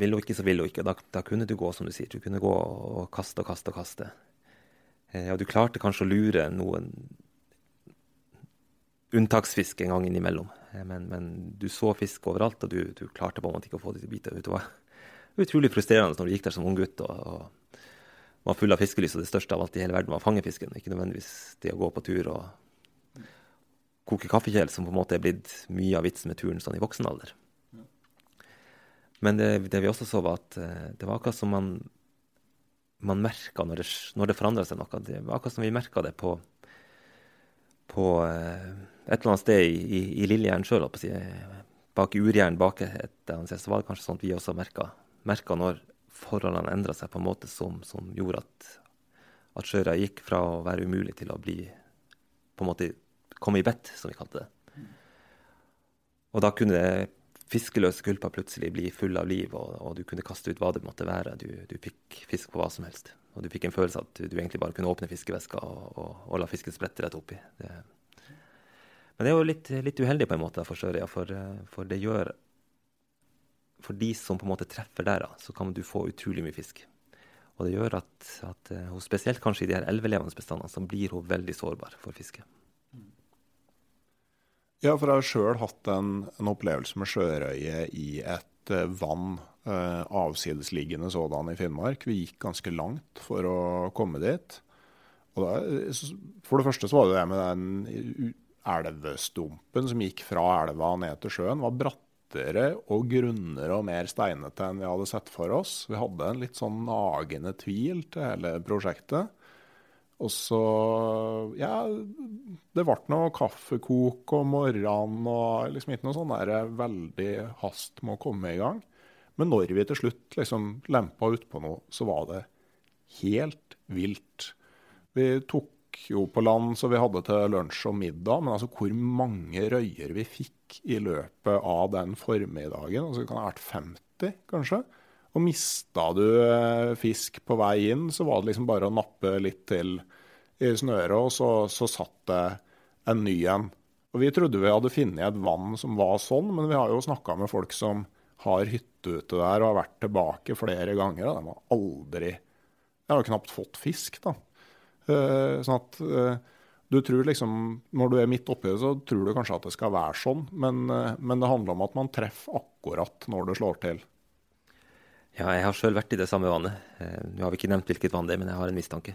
vil hun ikke, så vil hun ikke. Da, da, kunne du gå, som du sier. Du kunne gå og kaste og kaste og kaste. Ja, og du klarte kanskje å lure noen unntaksfisk en gang innimellom. Eh, men, men, du så fisk overalt, og du, du, klarte på en måte ikke å få de til å bite. Det var utrolig frustrerende når du gikk der som unggutt og, og var full av fiskelys, og det største av alt i hele verden var å fange fisken. Ikke nødvendigvis det å gå på tur og koke kaffekjel, som på en måte er blitt mye av vitsen med turen sånn i voksen alder. Men det, det, vi også så, var at eh, det var akkurat som man, man merka når det, når det forandra seg noe. Det var akkurat som vi merka det på, på eh, et eller annet sted i, i, i Lillejern sjøl, bak urjern bak et annet sted, så var det kanskje sånn at vi også merka, når forholdene endra seg på en måte som, som gjorde at, at sjøra gikk fra å være umulig til å bli på en måte komme i bedt, som vi kalte det. Og da kunne fiskeløse kulper plutselig bli full av liv, og, og, du kunne kaste ut hva det måtte være. Du, du, fikk fisk på hva som helst. Og du fikk en følelse at du, du egentlig bare kunne åpne fiskeveska og, og, og la fisken sprette rett oppi. Det. Men det er jo litt, litt, uheldig på en måte for Sørøya, for, for, det gjør For de som på en måte treffer der, så kan du få utrolig mye fisk. Og det gjør at, at hun eh, spesielt kanskje i de her elvelevende bestandene, så blir hun veldig sårbar for fiske. Ja, for jeg har sjøl hatt en, en, opplevelse med sjørøye i et uh, vann, eh, avsidesliggende sådan i Finnmark. Vi gikk ganske langt for å komme dit. Og da, for det første så var det det med den elvestumpen som gikk fra elva ned til sjøen, var brattere og grunnere og mer steinete enn vi hadde sett for oss. Vi hadde en litt sånn nagende tvil til hele prosjektet. Og så Ja, det ble noe kaffekok om morgenen og liksom ikke noe sånn der veldig hast med å komme i gang. Men når vi til slutt liksom lempa utpå noe, så var det helt vilt. Vi tok jo på land så vi hadde til lunsj og middag, men altså hvor mange røyer vi fikk i løpet av den formiddagen. altså Det kan ha vært 50, kanskje. Og mista du eh, fisk på vei inn, så var det liksom bare å nappe litt til i snøret, og så, så satt det en ny en. Og Vi trodde vi hadde funnet et vann som var sånn, men vi har jo snakka med folk som har hytte ute der og har vært tilbake flere ganger. og De har aldri De har jo knapt fått fisk, da. Uh, sånn at uh, du tror liksom, Når du er midt oppi det, så tror du kanskje at det skal være sånn, men, uh, men det handler om at man treffer akkurat når det slår til. Ja, jeg har sjøl vært i det samme vannet. Nå har vi ikke nevnt hvilket vann det er, men jeg har en mistanke.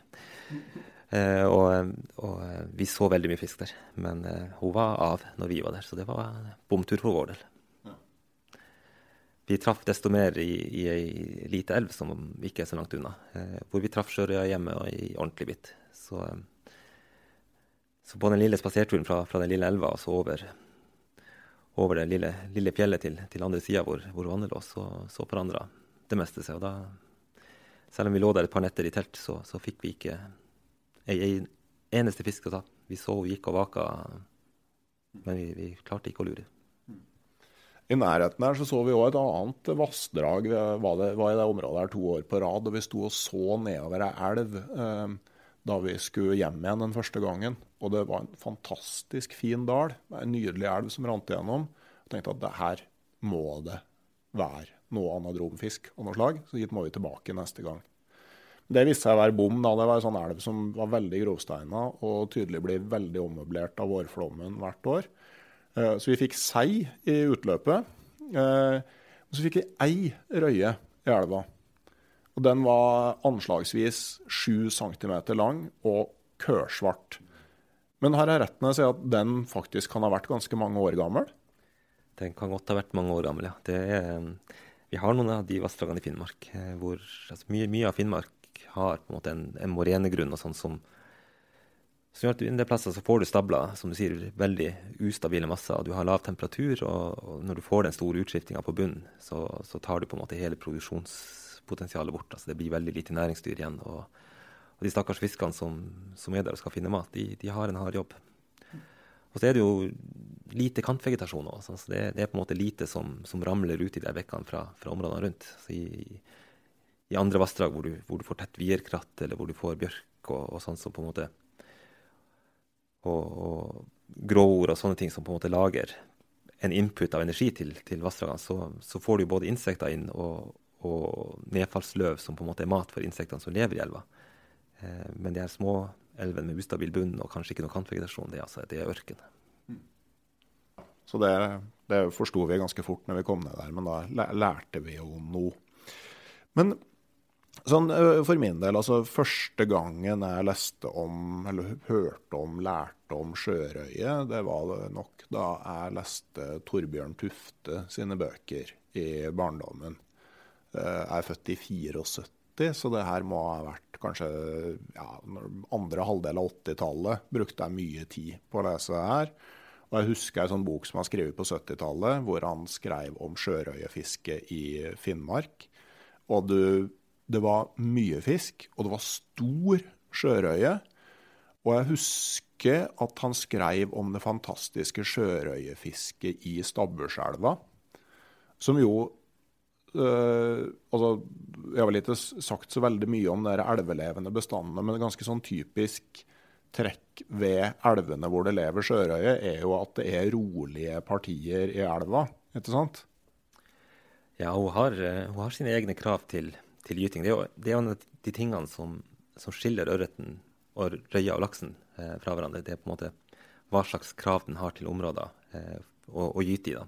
Eh, og, og, vi så veldig mye fisk der. Men eh, hun var av når vi var der, så det var bomtur for vår del. Vi traff desto mer i, i ei lite elv som ikke er så langt unna, eh, hvor vi traff sjørøya hjemme og i ordentlig bitt. Så, så, på den lille spaserturen fra, fra den lille elva og så over, over det lille, lille fjellet til, til andre sida hvor, hvor vannet lå, så, så forandra det meste seg. Og da, selv om vi lå der et par netter i telt, så, så fikk vi ikke ei, eneste fisk å ta. Vi så hun gikk og vaka, men vi, vi, klarte ikke å lure. I nærheten her så, så vi òg et annet vassdrag. Vi var, det, var, i det området her to år på rad. og Vi sto og så nedover ei elv eh, da vi skulle hjem igjen den første gangen. Og det var en fantastisk fin dal. En nydelig elv som rant igjennom. Jeg tenkte at det her må det være noe anadromfisk av noe slag. Så hit må vi tilbake neste gang. Det viste seg å være bom. da, Det var en sånn elv som var veldig grovsteina og tydelig blir veldig ommøblert av vårflommen hvert år. Eh, så vi fikk sei i utløpet. Eh, og så fikk vi ei røye i elva. Og Den var anslagsvis 7 cm lang og kørsvart. Men her er når å si at den faktisk kan ha vært ganske mange år gammel? Den kan godt ha vært mange år gammel, ja. Er, vi har noen av de vassdragene i Finnmark eh, hvor altså mye, mye, av Finnmark har på en måte en, en morenegrunn og sånn som som gjør at du, del plasser så får du stabler som du sier, veldig ustabile masser. Du har lav temperatur, og, og når du får den store utskiftinga på bunnen, så, så, tar du på en måte hele produksjonspotensialet bort. altså Det blir veldig lite næringsdyr igjen. Og, og de stakkars fiskene som, som, er der og skal finne mat, de, de har en hard jobb. Og så er det jo lite kantvegetasjon òg. Så det, det, er på en måte lite som, som ramler ut i de bekkene fra, fra områdene rundt. I, i andre vassdrag hvor, hvor, du får tett vierkratt, eller hvor du får bjørk og, og sånn som på en måte Og, og gråord og sånne ting som på en måte lager en input av energi til, til vassdragene, så, så, får du både insekter inn og, og nedfallsløv som på en måte er mat for insektene som lever i elva. Eh, men de her små elvene med ustabil bunn og kanskje ikke noe kantvegetasjon, det, altså, det er ørken. Så det, det forsto vi ganske fort når vi kom ned der, men da lærte vi jo noe. Men sånn, for min del, altså første gangen jeg leste om, eller hørte om, lærte om sjørøye, det var det nok da jeg leste Torbjørn Tufte sine bøker i barndommen. Jeg er født i 74, så det her må ha vært kanskje ja, andre halvdel av 80-tallet. Brukte jeg mye tid på å lese det her. Og jeg husker en sånn bok som han skrev på 70-tallet, hvor han skrev om sjørøyefiske i Finnmark. Og det, det, var mye fisk, og det var stor sjørøye. Og jeg husker at han skrev om det fantastiske sjørøyefisket i Stabburselva, som jo øh, altså, Jeg har vel ikke sagt så veldig mye om de elvelevende bestandene, men ganske sånn typisk trekk ved elvene hvor det lever sjørøye, er jo at det er rolige partier i elva. ikke sant? Ja, hun har, eh, hun har sine egne krav til, til gyting. Det er, jo, det er jo de tingene som, som skiller ørreten og røya og laksen eh, fra hverandre. Det er på en måte hva slags krav den har til områder eh, å, å, gyte i. da.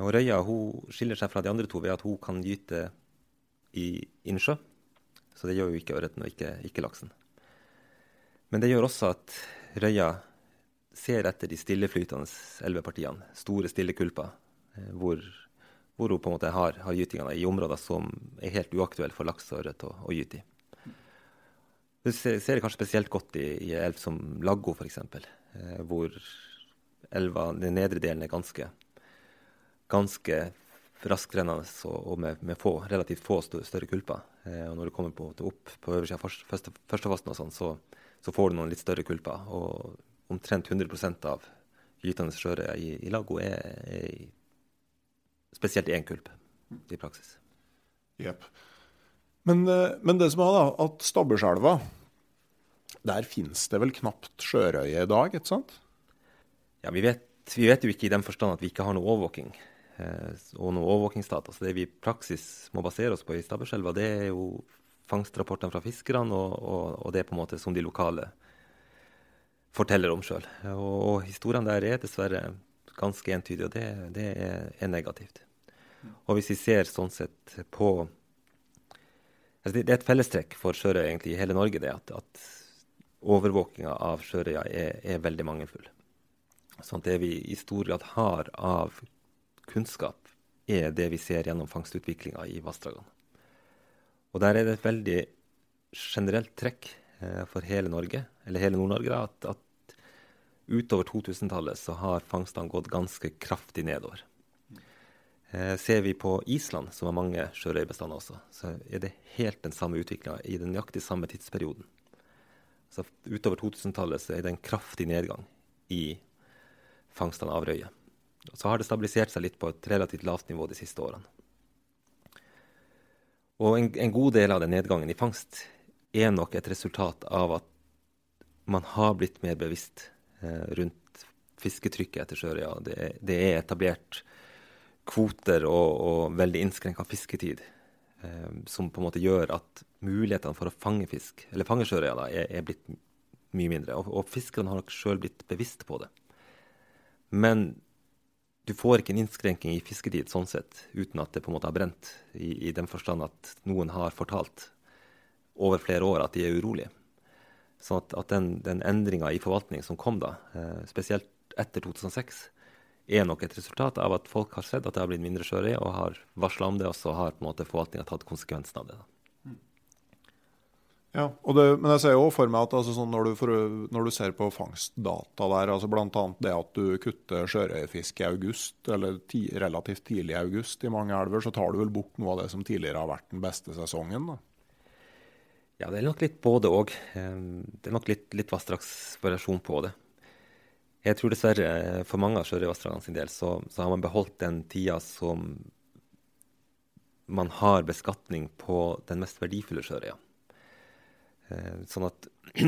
Og Røya hun skiller seg fra de andre to ved at hun kan gyte i innsjø. Så det gjør jo ikke ørreten og ikke, ikke laksen. Men det gjør også at røya ser etter de stilleflytende elvepartiene, store stillekulper, eh, hvor, hvor, hun på en måte har, har gytingene i områder som er helt uaktuelle for laks og ørret å, gyte i. Du ser, ser, det kanskje spesielt godt i, i elv som Laggo f.eks., eh, hvor elva, den nedre delen er ganske, ganske raskrennende og, og med, med få, relativt få større kulper. Eh, og når du kommer på, opp på øversida av første, førstefossen, og sånn, så så får du noen litt større kulper. Og omtrent 100% av gytende sjøørret i, i Laggo er, er spesielt én kulp i praksis. Jepp. Men, eh, men, det som er, da, at Stabburselva, der finnes det vel knapt sjørøye i dag, ikke sant? Ja, vi vet, vi vet, jo ikke i den forstand at vi ikke har noe overvåking eh, og noe overvåkingsdata. Så det vi i praksis må basere oss på i Stabburselva, det er jo fangstrapportene fra fiskerne, og, og, og, det på en måte som de lokale forteller om sjøl. Og, og historiene der er dessverre ganske entydig, og det, det er, er, negativt. Og hvis vi ser sånn sett på altså det, det, er et fellestrekk for sjørøya egentlig i hele Norge, det at, at overvåkinga av sjørøya er, er, veldig mangelfull. Sånn at det vi i stor grad har av kunnskap, er det vi ser gjennom fangstutviklinga i vassdragene. Og der er det et veldig generelt trekk eh, for hele Norge, eller hele Nord-Norge, at, at, utover 2000-tallet så har fangstene gått ganske kraftig nedover. Eh, ser vi på Island, som har mange sjørøyerbestander også, så er det helt den samme utviklinga i den nøyaktig samme tidsperioden. Så utover 2000-tallet så er det en kraftig nedgang i fangstene av røye. Så har det stabilisert seg litt på et relativt lavt nivå de siste årene. Og en, en, god del av den nedgangen i fangst er nok et resultat av at man har blitt mer bevisst rundt fisketrykket etter Sørøya. Det, det, er etablert kvoter og, og veldig innskrenka fisketid eh, som på en måte gjør at mulighetene for å fange fisk, eller fange sjøørja, er, er, blitt mye mindre. Og, og fiskerne har nok sjøl blitt bevisst på det. Men du får ikke en innskrenking i fisketid sånn sett, uten at det på en måte har brent, i, i den forstand at noen har fortalt over flere år at de er urolige. Sånn at, at den, den endringa i forvaltning som kom da, eh, spesielt etter 2006, er nok et resultat av at folk har sett at det har blitt mindre sjøørret, og har varsla om det, og så har på en måte forvaltninga tatt konsekvensen av det. da. Ja, det, men jeg ser jo for meg at altså, sånn når, du for, når, du ser på fangstdata der, altså bl.a. det at du kutter sjørøyefisk i august, eller ti, relativt tidlig i august i mange elver, så tar du vel bort noe av det som tidligere har vært den beste sesongen? da? Ja, det er nok litt både òg. Det er nok litt, litt vassdragsvariasjon på det. Jeg tror dessverre for mange av sjørøvervassdragene sin del så, så, har man beholdt den tida som man har beskatning på den mest verdifulle sjørøya. Eh, sånn at [clears throat]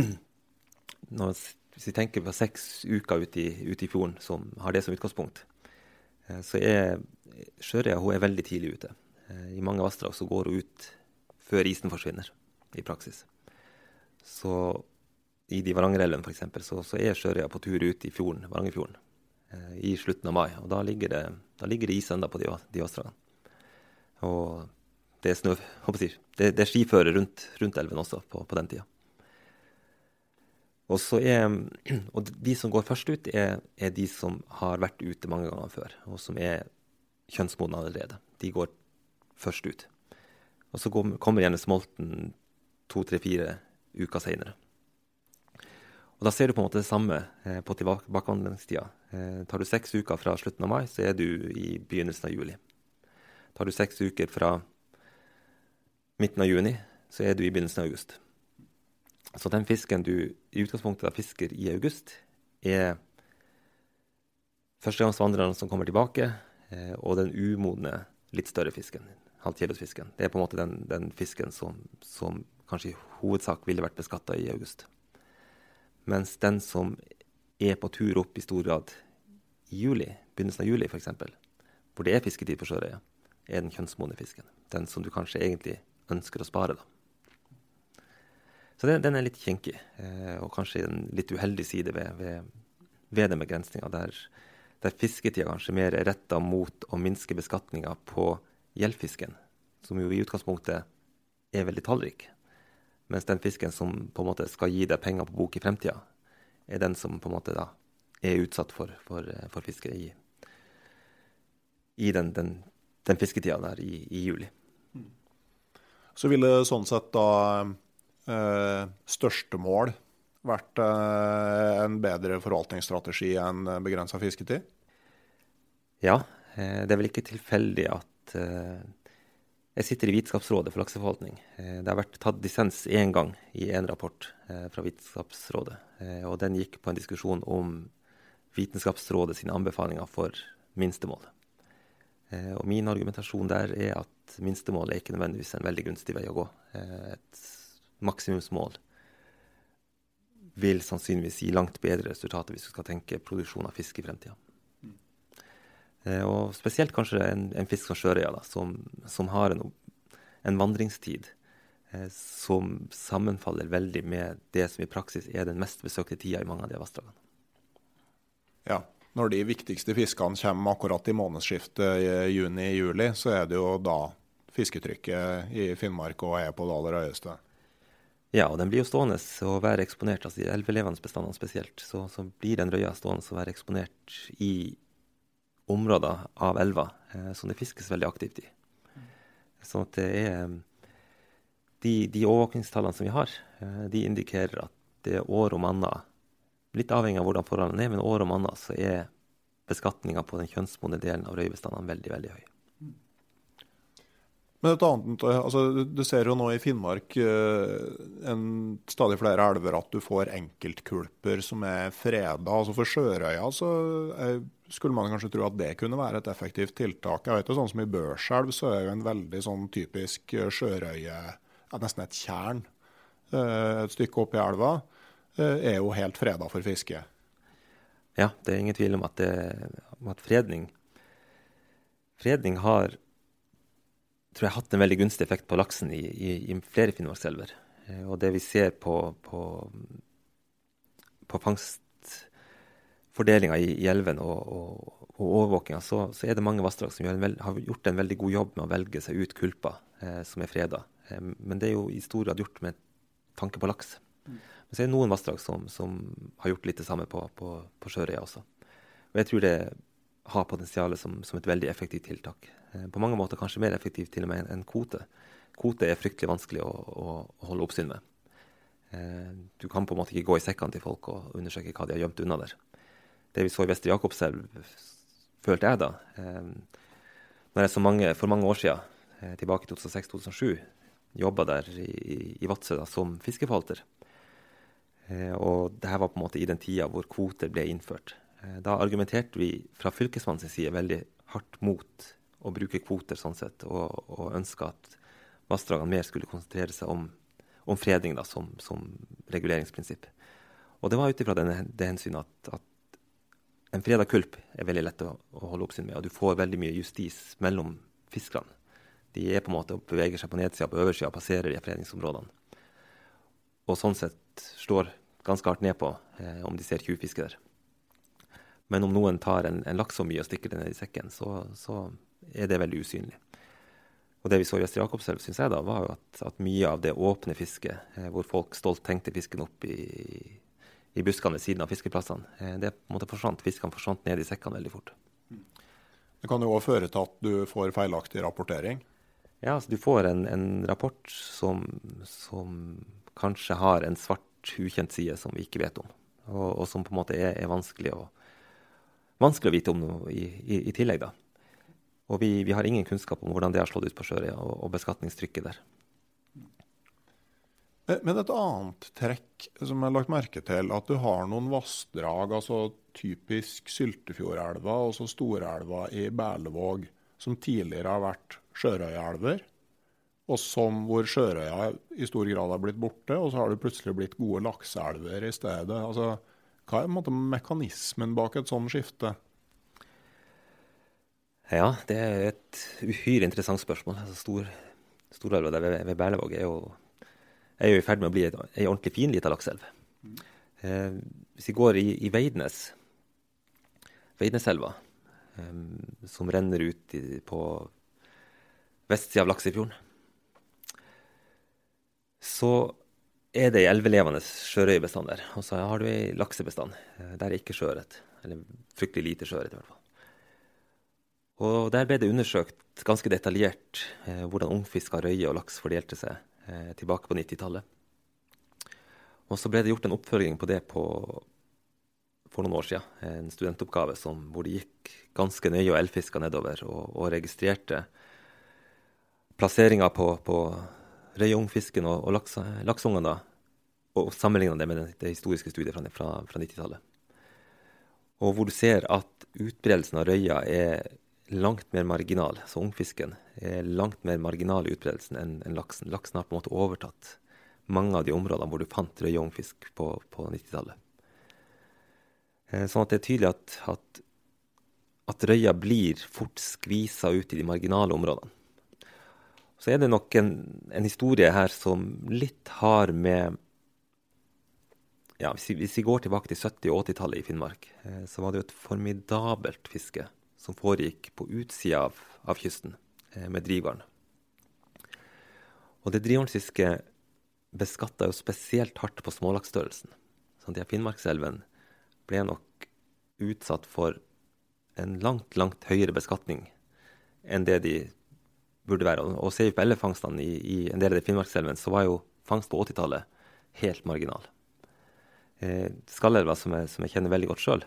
når, hvis vi tenker på seks uker ute i, ut i fjorden som har det som utgangspunkt, eh, så er sjørøya veldig tidlig ute. Eh, I mange vassdrag så går hun ut før isen forsvinner, i praksis. Så i de Varangerelven f.eks. Så, så er sjørøya på tur ut i fjorden, Varangerfjorden eh, i slutten av mai. Og da ligger det, da ligger det is ennå på de, de vassdragene. Og det er snø, [laughs] jeg, det, det, er skiføre rundt, rundt, elven også på, på den tida. Og, er, [clears throat] og de som går først ut, er, er, de som har vært ute mange ganger før, og som er kjønnsmodne allerede. De går først ut. Og så kommer gjerne smolten to, tre, fire uker seinere. Og Da ser du på en måte det samme eh, på tilbakevandringstida. Eh, tar du seks uker fra slutten av mai, så er du i begynnelsen av juli. Tar du seks uker fra midten av juni, så er du i begynnelsen av august. Så den fisken du i utgangspunktet fisker i august, er førstegangsvandrerne som kommer tilbake, eh, og den umodne, litt større fisken. Halvkilosfisken. Det er på en måte den, den fisken som, som, kanskje i hovedsak ville vært beskatta i august. Mens den som er på tur opp i stor grad i juli, begynnelsen av juli f.eks., hvor det er fisketid på sjørøya, er den kjønnsmodne fisken. Den som du kanskje egentlig ønsker å spare. da. Så den, den er litt kinkig, eh, og kanskje en litt uheldig side ved, ved, ved den begrensninga, der, der fisketida kanskje mer er retta mot å minske beskatninga på gjeldfisken, som jo i utgangspunktet er veldig tallrik. Mens den fisken som på en måte skal gi deg penger på bok i fremtida, er den som på en måte da er utsatt for, for, for fiske i, i den, den, den fisketida der i, i juli. Så ville sånn sett da eh, største mål vært eh, en bedre forvaltningsstrategi enn begrensa fisketid? Ja, eh, det er vel ikke tilfeldig at eh, jeg sitter i Vitenskapsrådet for lakseforvaltning. Eh, det har vært tatt dissens én gang i en rapport eh, fra Vitenskapsrådet. Og den gikk på en diskusjon om Vitenskapsrådet sine anbefalinger for minstemål. Og min argumentasjon der er at minstemål er ikke nødvendigvis en veldig gunstig vei å gå. Eh, et maksimumsmål vil sannsynligvis gi langt bedre resultater hvis du skal tenke produksjon av fisk i fremtida. Mm. Og spesielt kanskje en, en fisk som sjørøya, som, som, har en, en vandringstid eh, som sammenfaller veldig med det som i praksis er den mest besøkte tida i mange av de vassdragene. Ja, når de viktigste fiskene kommer akkurat i månedsskiftet juni-juli, så er det jo da fisketrykket i Finnmark og er på det aller høyeste. Ja, og den blir jo stående og være eksponert, altså i elvelevende bestandene spesielt. Så, så, blir den røya stående og være eksponert i områder av elva eh, som det fiskes veldig aktivt i. Sånn at det er De, de overvåkningstallene som vi har, eh, de indikerer at det er år om annet, litt avhengig av hvordan forholdene er, men år om annet så er beskatninga på den kjønnsmodne delen av røybestandene veldig, veldig høy. Men et annet, altså, Du ser jo nå i Finnmark eh, en stadig flere elver at du får enkeltkulper som er freda. Altså for Sjørøya så skulle man kanskje tro at det kunne være et effektivt tiltak. Jeg vet jo sånn som I Børselv så er jo en veldig sånn typisk sjørøye, nesten et tjern, eh, et stykke opp i elva, eh, er jo helt freda for fiske. Ja, det er ingen tvil om at, det, om at fredning, fredning har tror jeg har hatt en veldig gunstig effekt på laksen i, i, i flere finnmarkselver. Eh, og det vi ser på, på, på fangstfordelinga i, i, elven og, og, og overvåkinga, så, så, er det mange vassdrag som veld, har gjort en veldig god jobb med å velge seg ut kulper eh, som er freda. Eh, men det er jo i stor grad gjort med tanke på laks. Mm. Men så er det noen vassdrag som, som, har gjort litt det samme på, på, på Sjørøya også. Og jeg tror det har potensial som, som et veldig effektivt tiltak. Eh, på mange måter kanskje mer effektivt til og med enn kvote. Kvote er fryktelig vanskelig å, å, holde oppsyn med. Eh, du kan på en måte ikke gå i sekkene til folk og undersøke hva de har gjemt unna der. Det vi så i Vestre Jakobselv, følte jeg da, eh, når jeg mange, for mange år siden, tilbake i 2006-2007, jobba der i, i Vadsø som fiskeforvalter. Og det her var på en måte i den tida hvor kvoter ble innført. Da argumenterte vi fra fylkesmannens side veldig hardt mot å bruke kvoter sånn sett, og, og ønska at vassdragene mer skulle konsentrere seg om om fredning da, som, som, reguleringsprinsipp. Og det var ut ifra det hensynet at, at en freda kulp er veldig lett å, å, holde oppsyn med, og du får veldig mye justis mellom fiskerne. De er på en måte beveger seg på nedsida og på øversida og passerer de fredningsområdene. Og sånn sett slår ganske hardt ned på eh, om de ser tjuvfiske der. Men om noen tar en, en laks for mye og stikker det ned i sekken, så, så er det veldig usynlig. Og det vi så i Østre Jakobselv, syns jeg, da, var jo at, at, mye av det åpne fisket, eh, hvor folk stolt tenkte fisken opp i, i buskene ved siden av fiskeplassene, eh, det på en måte forsvant. Fiskene forsvant ned i sekkene veldig fort. Det kan jo òg føre til at du får feilaktig rapportering? Ja, altså du får en, en rapport som, som, kanskje har en svart, ukjent side som vi ikke vet om. Og, og som på en måte er, er vanskelig, å, vanskelig, å, vite om noe i, i, i tillegg, da. Og vi, vi, har ingen kunnskap om hvordan det har slått ut på Sjørøya, og, og beskatningstrykket der. Men et annet trekk som jeg har lagt merke til, at du har noen vassdrag, altså typisk Syltefjordelva og så Storelva i Berlevåg, som tidligere har vært sjørøyaelver, og som hvor Sjørøya i stor grad har blitt borte, og så har det plutselig blitt gode lakseelver i stedet. Altså, hva er måte, mekanismen bak et sånt skifte? Ja, det er et uhyre interessant spørsmål. Altså, stor, Storelva ved, ved Berlevåg er jo, er jo, i ferd med å bli ei ordentlig fin lita lakseelv. Eh, hvis vi går i, i Veidnes, Veidneselva, eh, som renner ut i, på vestsida av Laksefjorden, så er det elvelevende sjørøyebestand der. Og så har du ei laksebestand eh, der er ikke sjøørret. Eller fryktelig lite sjøørret, i hvert fall. Og Der ble det undersøkt ganske detaljert eh, hvordan ungfiska røye og laks fordelte seg eh, tilbake på 90-tallet. Og så ble det gjort en oppfølging på det på, for noen år siden. En studentoppgave som, hvor de gikk ganske nøye og elfiska nedover og, og registrerte plasseringa på, på røyeungfisken og, og laks, og sammenligna det med det, det historiske studiet fra, fra, fra 90-tallet. Og hvor du ser at utbredelsen av røya er langt mer marginal. Så ungfisken er langt mer marginal i utbredelsen enn en laksen. Laksen har på en måte overtatt mange av de områdene hvor du fant røye ungfisk på, på 90-tallet. Eh, sånn at det er tydelig at, at, at røya blir fort skvisa ut i de marginale områdene. Så er det nok en, en historie her som litt har med ja, hvis vi, går tilbake til 70- og 80-tallet i Finnmark, eh, så var det jo et formidabelt fiske som foregikk på utsida av, av, kysten eh, med drivgarn. Og det drivgarnsfisket beskatta jo spesielt hardt på smålaksstørrelsen. Sånn at Finnmarkselven ble nok utsatt for en langt, langt høyere beskatning enn det de burde være. Og, ser vi på ellefangstene i, i, en del av det Finnmarkselven, så var jo fangst på 80-tallet helt marginal. Eh, Skallelva, som som jeg kjenner veldig godt sjøl,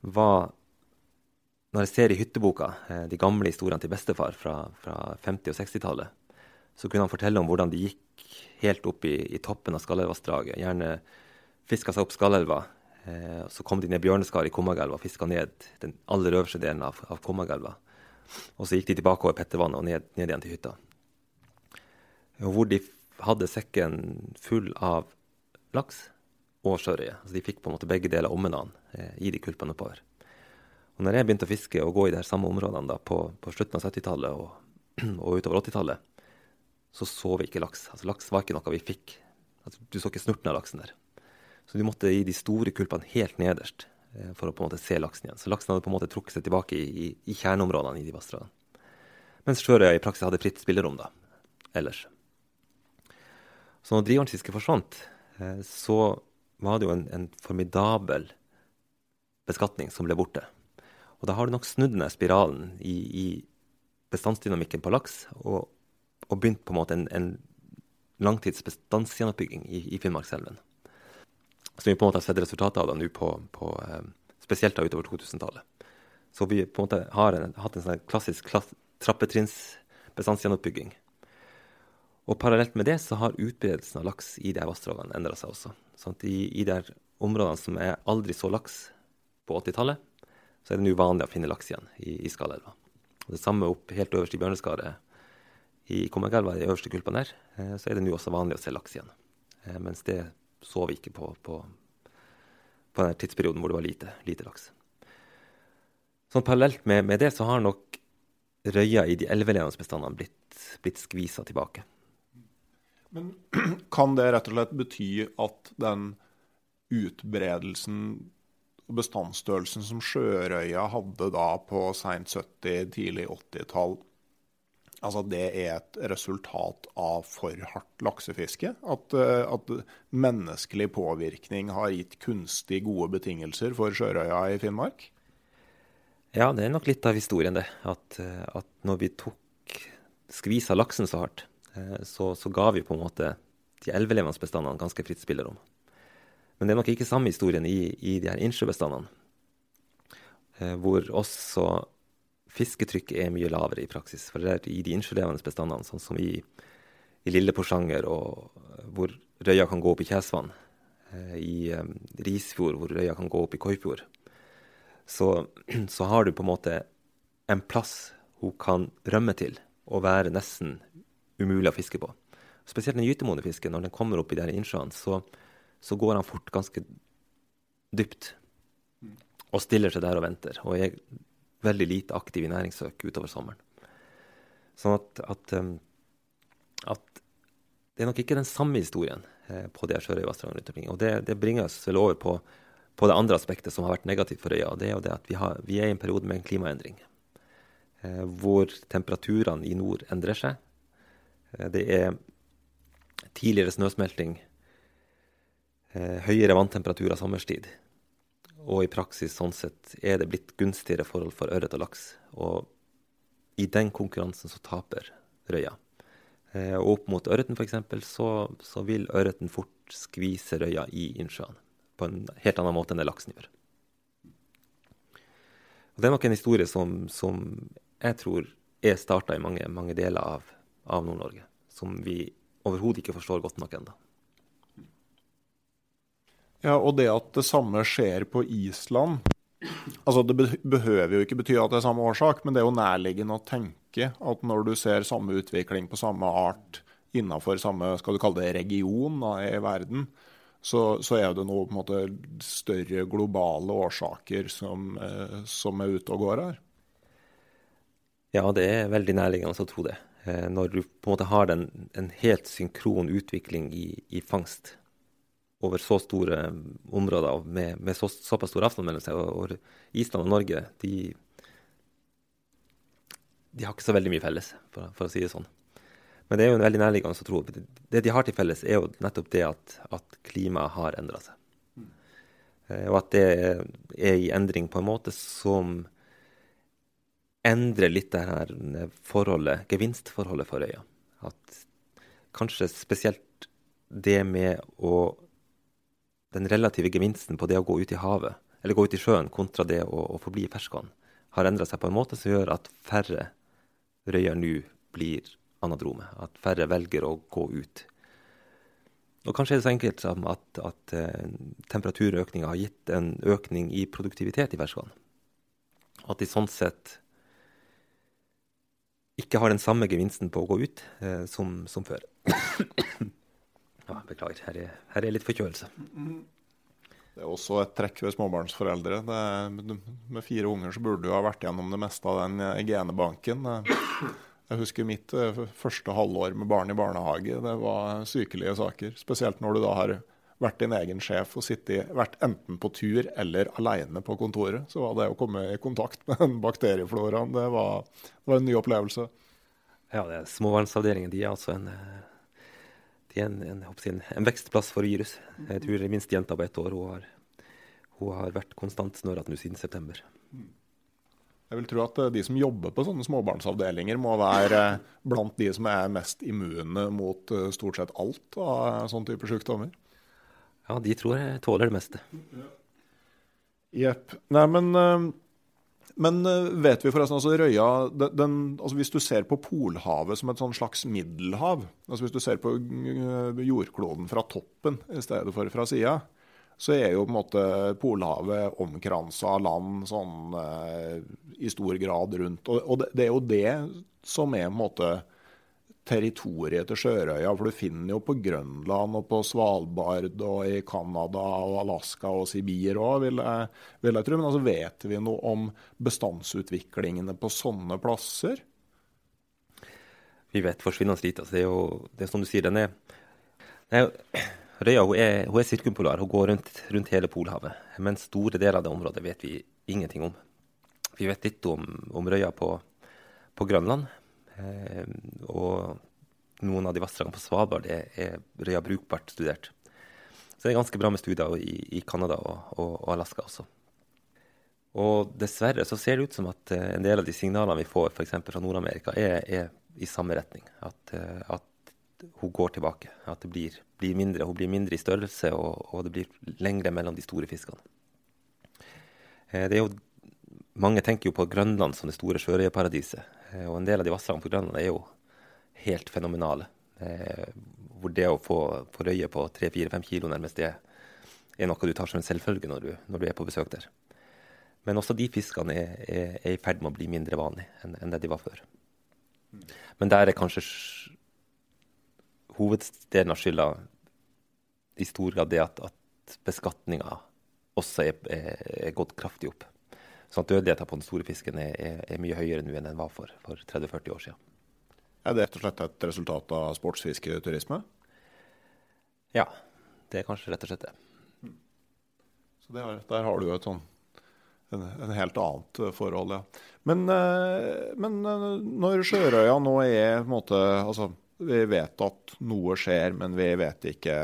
var når jeg ser i hytteboka eh, de gamle historiene til bestefar fra, fra 50- og 60-tallet, så kunne han fortelle om hvordan de gikk helt opp i, i toppen av Skallelvassdraget. Gjerne fiska seg opp Skallelva. Eh, så kom de ned Bjørneskar i Kommagelva og fiska ned den aller øverste delen av, av Kommagelva. Og så gikk de tilbake over Pettervannet og ned, ned, igjen til hytta. Og hvor de hadde sekken full av laks og sjørøye. Så de fikk på en måte begge deler ommenene eh, i de kulpene oppover. Og når jeg begynte å fiske og gå i de samme områdene da, på, på slutten av 70-tallet og, [clears throat] og, utover 80-tallet, så så vi ikke laks. Altså Laks var ikke noe vi fikk. Altså, du så ikke snurten av laksen der. Så du måtte i de store kulpene helt nederst for å på en måte se laksen igjen. Så laksen hadde på en måte trukket seg tilbake i, i, i kjerneområdene i de vassdragene. Mens sjørøya i praksis hadde fritt spillerom da, ellers. Så når drivgarnsfisket forsvant, eh, så var det jo en, en formidabel beskatning som ble borte. Og da har du nok snudd ned spiralen i, i bestandsdynamikken på laks, og, og, begynt på en måte en, en langtidsbestandsgjenoppbygging i, i Finnmarkselven. Som vi på en måte har sett resultatet av da nå på, på eh, spesielt da utover 2000-tallet. Så vi på en måte har en, hatt en sånn klassisk klass, trappetrinnsbestandsgjenoppbygging. Og parallelt med det så har utbredelsen av laks i de vassdragene endra seg også. Sånn at i, i de områdene som er aldri så laks på 80-tallet, så er det nå vanlig å finne laks igjen i, i Skallelva. Det samme opp helt øverst i Bjørneskaret i Kommergelva, i øverste kulpa der, eh, så er det nå også vanlig å se laks igjen. Eh, mens det så vi ikke på, på, på den tidsperioden hvor det var lite, lite laks. Sånn Parallelt med, med, det så har nok røya i de elvelevende bestandene blitt, blitt skvisa tilbake. Men [clears throat] kan det rett og slett bety at den utbredelsen og bestandsstørrelsen som sjørøya hadde da på seint 70-, tidlig 80-tall, altså det er et resultat av for hardt laksefiske? At, eh, at, menneskelig påvirkning har gitt kunstig gode betingelser for sjørøya i Finnmark? Ja, det er nok litt av historien, det. At, eh, at når vi tok skvisa laksen så hardt, eh, så, så, ga vi på en måte de elvelevende bestandene ganske fritt spillerom. Men det er nok ikke samme historien i, i de her innsjøbestandene, hvor også fisketrykket er mye lavere i praksis. For det er i de innsjølevende bestandene, sånn som i, i Lille Porsanger, og hvor røya kan gå opp i Kjesvann, eh, i um, Risfjord, hvor røya kan gå opp i Koifjord, så, [clears throat] så, har du på en måte en plass hun kan rømme til og være nesten umulig å fiske på. Spesielt den gytemodige fisken, når den kommer opp i de innsjøene, så, så går han fort ganske dypt. Og stiller seg der og venter. Og er veldig lite aktiv i næringssøk utover sommeren. Sånn at, at, um, at, det er nok ikke den samme historien eh, på de sjørøyvassdragene rundt omkring. Og det, det, bringer oss vel over på, på, det andre aspektet som har vært negativt for øya. og Det er jo det at vi, har, vi er i en periode med en klimaendring. Eh, hvor temperaturene i nord endrer seg. Eh, det er tidligere snøsmelting høyere vanntemperaturer sommerstid. Og i praksis sånn sett er det blitt gunstigere forhold for ørret og laks. Og i den konkurransen så taper røya. Eh, og opp mot ørreten f.eks. Så, så vil ørreten fort skvise røya i innsjøene på en helt annen måte enn det laksen gjør. Og det er nok en historie som, som jeg tror er starta i mange, mange deler av, av Nord-Norge, som vi overhodet ikke forstår godt nok ennå. Ja, og det at det samme skjer på Island altså Det behøver jo ikke bety at det er samme årsak, men det er jo nærliggende å tenke at når du ser samme utvikling på samme art innenfor samme skal du kalle det region da, i verden, så, så, er det noe på en måte større globale årsaker som, eh, som er ute og går her. Ja, det er veldig nærliggende å tro det. Eh, når du på en måte har den, en helt synkron utvikling i, i fangst over så store områder med, med så, såpass stor avstand mellom seg. Og, og Island og Norge de, de, har ikke så veldig mye felles, for, for, å si det sånn. Men det er jo en veldig nærliggende å tro. Det de har til felles, er jo nettopp det at, at klimaet har endra seg. Eh, og at det er i endring på en måte som endrer litt det her forholdet, gevinstforholdet for øya. At kanskje spesielt det med å den relative gevinsten på det å gå ut i havet, eller gå ut i sjøen, kontra det å, å forbli i ferskvann, har endra seg på en måte som gjør at færre røyer nå blir anadrome. At færre velger å gå ut. Og kanskje er det så enkelt som at, at uh, temperaturøkninga har gitt en økning i produktivitet i ferskvann. At de sånn sett ikke har den samme gevinsten på å gå ut eh, som, som før. Ja, beklager, her er, her er litt forkjølelse. Det er også et trekk ved småbarnsforeldre. Er, med fire unger så burde du ha vært gjennom det meste av den eh, genebanken. Jeg husker mitt eh, første halvår med barn i barnehage. Det var sykelige saker. Spesielt når du da har vært din egen sjef og sittet, vært enten på tur eller alene på kontoret. Så var det å komme i kontakt med den bakteriefloraen, det var, det var en ny opplevelse. Ja, det er småbarnsavdelingen de er altså en eh, det er en, en, en, en, vekstplass for virus. Jeg tror minst jenta på ett år hun har, hun har vært konstant snørrete nå siden september. Jeg vil tro at eh, de som jobber på sånne småbarnsavdelinger, må være blant de som er mest immune mot eh, stort sett alt av sånne type sykdommer. Ja, de tror jeg tåler det meste. Jepp. Nei, men eh, vet vi forresten, altså Røya den, altså Hvis du ser på Polhavet som et sånn slags middelhav, altså hvis du ser på eh, jordkloden fra toppen i stedet for fra sida, så er jo på en måte Polhavet omkransa av land sånn eh, i stor grad rundt. Og, og det, det, er jo det som er på en måte territoriet til sjørøya. For du finner jo på Grønland og på Svalbard og i Canada og Alaska og Sibir òg, vil, vil, jeg tro. Men altså, vet vi noe om bestandsutviklingene på sånne plasser? Vi vet forsvinnende lite. Altså, det er jo det er som du sier, den er, den Røya hun er, hun er sirkumpolar. Hun går rundt, rundt, hele Polhavet. Men store deler av det området vet vi ingenting om. Vi vet litt om, om Røya på, på Grønland. Eh, og noen av de vassdragene på Svalbard er, er Røya brukbart studert. Så det er ganske bra med studier i, i Canada og, og, og, Alaska også. Og dessverre så ser det ut som at eh, en del av de signalene vi får f.eks. fra Nord-Amerika, er, er, i samme retning. At, eh, at hun går tilbake. At det blir, blir, mindre. Hun blir mindre i størrelse, og, og det blir lengre mellom de store fiskene. Det er jo, mange tenker jo på Grønland som det store sjørøverparadiset. Eh, og en del av de vassdragene på Grønland er jo helt fenomenale. Eh, hvor det å få, få røye på 3-4-5 kilo nærmest det er noe du tar som en selvfølge når du, når du er på besøk der. Men også de fiskene er, er, er i ferd med å bli mindre vanlige enn, enn det de var før. Men der er kanskje hoveddelen av skylda i stor grad det at, at beskatninga også er, er, er, gått kraftig opp. Sånn at dødeligheten på den store fisken er, er mye høyere nå enn den var for, for 30-40 år siden. Er det rett og slett et resultat av sportsfisketurisme? Ja, det er kanskje rett og slett det. Så der, der har du jo et sånn en, en, helt annet forhold, ja. Men, eh, men eh, når Sjørøya nå er på en måte altså vi vet at noe skjer, men vi vet ikke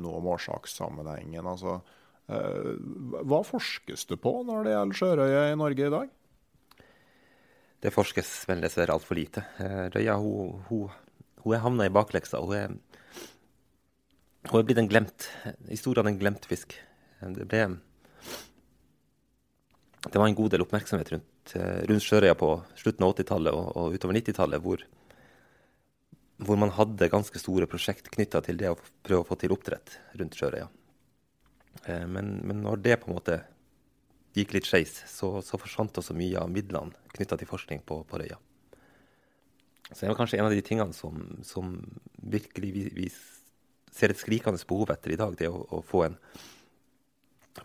noe om årsakssammenhengen. Altså, eh, hva forskes det på når det gjelder sjørøye i Norge i dag? Det forskes vel dessverre altfor lite. Eh, røya hun, hun, hun er havna i bakleksa. Hun er, hun er blitt en glemt historien en glemt fisk. Det ble det var en god del oppmerksomhet rundt, eh, rundt sjørøya på slutten av 80-tallet og, og utover 90-tallet, hvor hvor man hadde ganske store prosjekt knytta til det å prøve å få til oppdrett rundt sjørøya. Eh, men, men, når det på en måte gikk litt skeis, så, så, forsvant også mye av midlene knytta til forskning på, på, Røya. Så det var kanskje en av de tingene som, som virkelig vi, vi, ser et skrikende behov etter i dag, det å, å få en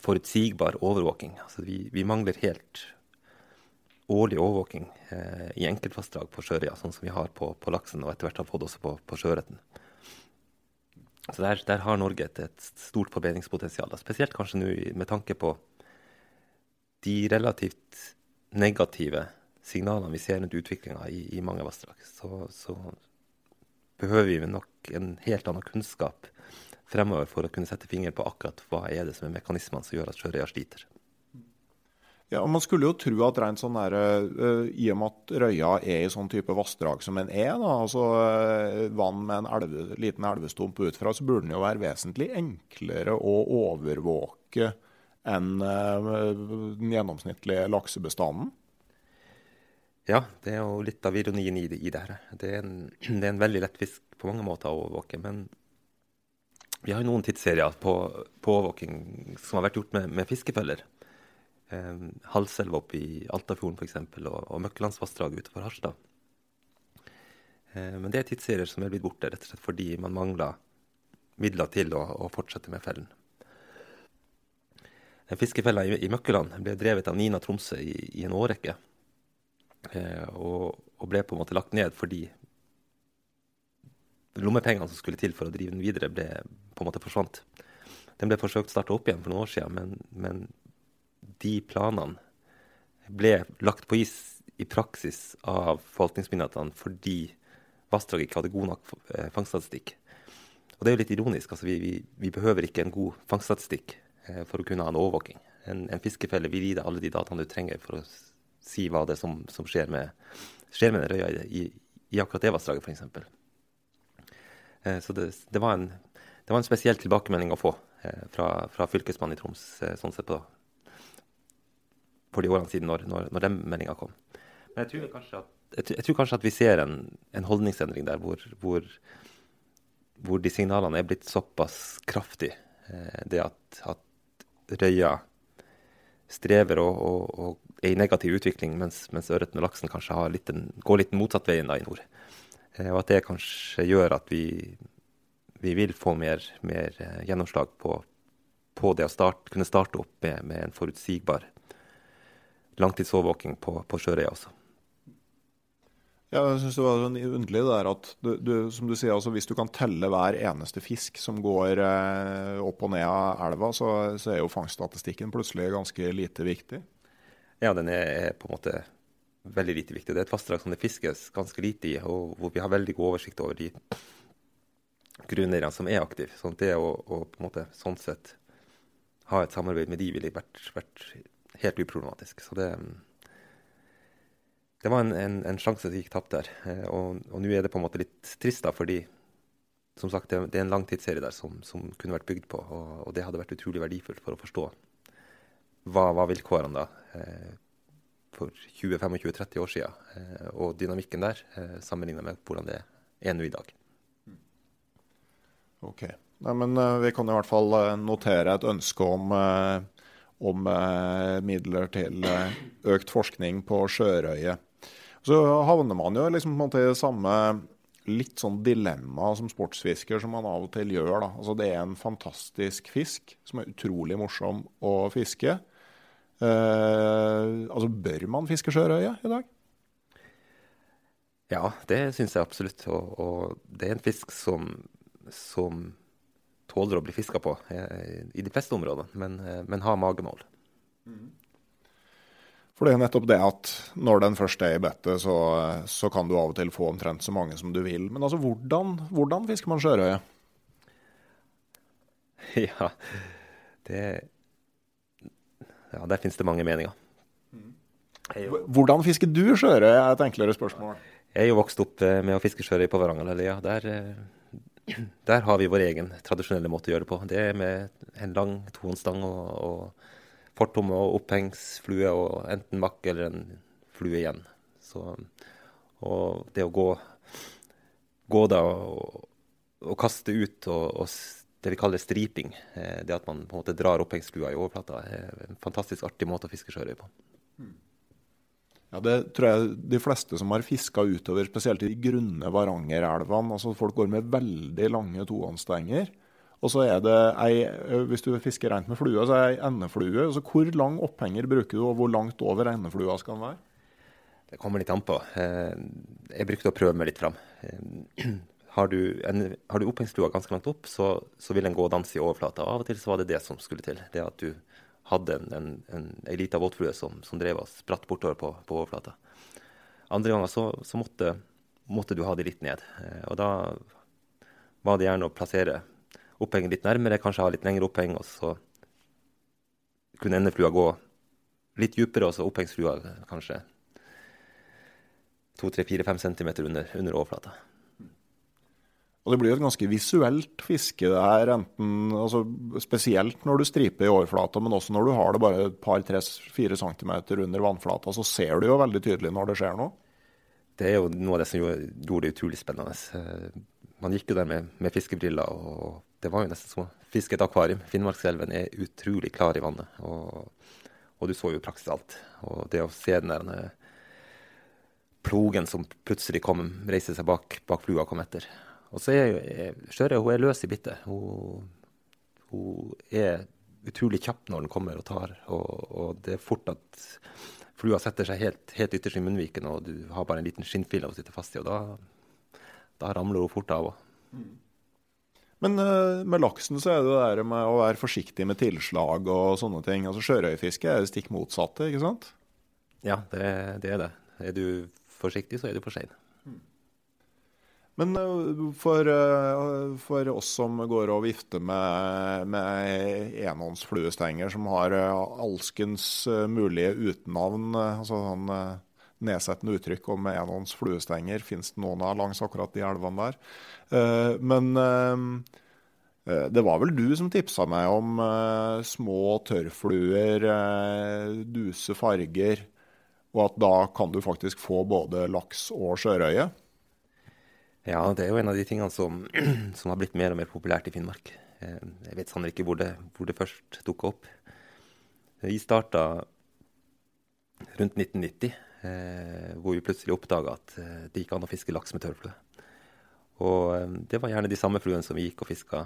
forutsigbar overvåking. Altså vi, vi mangler helt årlig overvåking eh, i enkeltvassdrag på sjørøya, sånn som vi har på, på, laksen, og etter hvert har fått også på, på sjøørreten. Så der, der, har Norge et, et stort forbedringspotensial. Spesielt kanskje nå med tanke på de relativt negative signalene vi ser rundt utviklinga i, i, mange vassdrag. Så, så, behøver vi nok en helt annen kunnskap fremover for å kunne sette fingeren på akkurat hva er det som er mekanismene som gjør at sjørøya sliter. Ja, Man skulle jo tro at rent sånn der, uh, i og med at Røya er i sånn type vassdrag som en er, da, altså uh, vann med en elve, liten elvestump utfra, så burde den jo være vesentlig enklere å overvåke enn uh, den gjennomsnittlige laksebestanden. Ja, det er jo litt av ironien i det, i det her. Det er, en, det er, en, veldig lett fisk på mange måter å overvåke. Men vi har jo noen tidsserier på, på overvåking som har vært gjort med, med fiskefeller eh, Halselva oppe i Altafjorden f.eks. og, og Møkkelandsvassdraget utenfor Harstad. Eh, men det er tidsserier som er blitt borte, rett og slett fordi man mangler midler til å, å fortsette med fellen. Fiskefella i, i Møkkeland ble drevet av Nina Tromsø i, i en årrekke. Eh, og, og, ble på en måte lagt ned fordi lommepengene som skulle til for å drive den videre, ble på en måte forsvant. Den ble forsøkt starta opp igjen for noen år siden, men, men de planene ble lagt på is i praksis av forvaltningsmyndighetene fordi vassdraget ikke hadde god nok eh, fangststatistikk. Og det er jo litt ironisk. altså Vi, vi, vi behøver ikke en god fangststatistikk eh, for å kunne ha en overvåking. En, en fiskefelle vil gi deg alle de dataene du trenger for å si hva det er som, som skjer med, skjer med røya i, i, akkurat det vassdraget, f.eks. Eh, så det, det, var en, det, var en, spesiell tilbakemelding å få fra, fra Fylkesmannen i Troms sånn sett på for de årene siden når, når, når den meldinga kom. Men jeg tror kanskje at, jeg, jeg tror kanskje at vi ser en, en holdningsendring der hvor, hvor, hvor, de signalene er blitt såpass kraftige. Eh, det at, at, Røya strever og, og, og, er i negativ utvikling, mens, mens ørreten og laksen kanskje litt en, går litt motsatt veien da i nord. Eh, og at det kanskje gjør at vi, vi vil få mer, mer eh, gjennomslag på, på det å start, kunne starte opp med, med en forutsigbar langtidsovervåking på, på Sjørøya også. Ja, jeg synes det var sånn underlig det der at du, du, som du sier, altså hvis du kan telle hver eneste fisk som går eh, opp og ned av elva, så, så er jo fangststatistikken plutselig ganske lite viktig. Ja, den er, på en måte veldig lite viktig. Det er et vassdrag som det fiskes ganske lite i, og hvor vi har veldig god oversikt over de grunneierne som er aktive. Sånn det å, å, på en måte sånn sett ha et samarbeid med de ville vært, vært helt uproblematisk. Så det det var en, en, en sjanse som gikk tapt der. Eh, og, og nå er det på en måte litt trist, da, fordi som sagt, det, er en lang tidsserie der som, som, kunne vært bygd på. Og, og, det hadde vært utrolig verdifullt for å forstå hva var vilkårene da eh, for 20-25-30 år siden, eh, og dynamikken der, sammenligna med hvordan det er nå i dag. Ok. Nei, men vi kan i hvert fall notere et ønske om om midler til økt forskning på sjørøye. Så havner man jo liksom på en måte i samme litt sånn dilemma som sportsfisker som man av og til gjør. da. Altså Det er en fantastisk fisk som er utrolig morsom å fiske. Eh, altså Bør man fiske sjørøye i dag? Ja, det syns jeg absolutt. Og, og, det er en fisk som, som tåler å bli fiska på eh, i de fleste områder, men, eh, men ha magemål. Mm. For det er nettopp det at når den først er i bettet, så, så, kan du av og til få omtrent så mange som du vil. Men altså, hvordan, hvordan fisker man sjørøye? [laughs] Ja, det Ja, der finnes det mange meninger. Hvordan fisker du sjørøye, er et enklere spørsmål. Jeg er jo vokst opp eh, med å fiske sjørøye på Varangerhalvøya. Der, eh, der har vi vår egen tradisjonelle måte å gjøre det på. Det er med en lang tohåndsstang og, og fortomme og opphengsflue og enten makk eller en flue igjen. Så, og det å gå, gå da og, og, kaste ut og, og, det vi kaller striping, eh, det at man på en måte drar opphengsflua i overflata, er en fantastisk artig måte å fiske sjørøy på. Ja, Det tror jeg de fleste som har fiska utover, spesielt i de grunne Varangerelvene. altså Folk går med veldig lange tohåndsstenger. Og så er det ei, Hvis du fisker rent med flue, så er det ei endeflue. Altså, hvor lang opphenger bruker du, og hvor langt over endeflua skal den være? Det kommer litt an på. Eh, jeg brukte å prøve meg litt fram. [clears throat] Har du, en, har du opphengsflua ganske langt opp, så, så, vil den gå og danse i overflata. Av og til så var det det som skulle til. Det at du hadde en, en, en, en lita våtflue som, som, drev og spratt bortover på, på overflata. Andre ganger så, så måtte, måtte, du ha det litt ned. Eh, og da var det gjerne å plassere opphenget litt nærmere, kanskje ha litt lengre oppheng. Og så kunne endeflua gå litt dypere, og så opphengsflua kanskje 2-3-4-5 cm under, under overflata. Og Det blir jo et ganske visuelt fiske, det her, enten, altså spesielt når du striper i overflata, men også når du har det bare et par-tre-fire centimeter under vannflata, så ser du jo veldig tydelig når det skjer noe. Det er jo noe av det som gjorde det utrolig spennende. Eh, man gikk jo der med, med fiskebriller og det var jo nesten som å fiske et akvarium. Finnmarkselven er utrolig klar i vannet. Og, og du så jo i praksis alt. Og det å se den der plogen som plutselig kom, reiste seg bak, bak flua kom etter. Og så er jo Sjørøya hun er løs i bittet. Hun, hun, er utrolig kjapp når den kommer og tar. Og, og det er fort at flua setter seg helt, helt ytterst i munnviken, og du har bare en liten skinnfille å sitte fast i. Og da, da ramler hun fort av. Også. Men uh, med laksen så er det det der med å være forsiktig med tilslag og sånne ting. Altså Sjørøyfiske er det stikk motsatte, ikke sant? Ja, det, det, er det. Er du forsiktig, så er du for sein. Men uh, for, uh, for, oss som går og vifter med, med enhåndsfluestenger som har alskens mulige utenavn, altså sånn nedsettende uttrykk om enhåndsfluestenger, fins det noen av langs akkurat de elvene der. Eh, men eh, det var vel du som tipsa meg om eh, små tørrfluer, duse farger, og at da kan du faktisk få både laks og sjørøye? Ja, det er jo en av de tingene som, [clears throat] som har blitt mer og mer populært i Finnmark. Jeg vet sannelig ikke hvor det, hvor det først dukka opp. Vi starta rundt 1990 Eh, hvor vi plutselig oppdaga at eh, det gikk an å fiske laks med tørrflue. Og eh, det var gjerne de samme fluene som vi gikk og fiska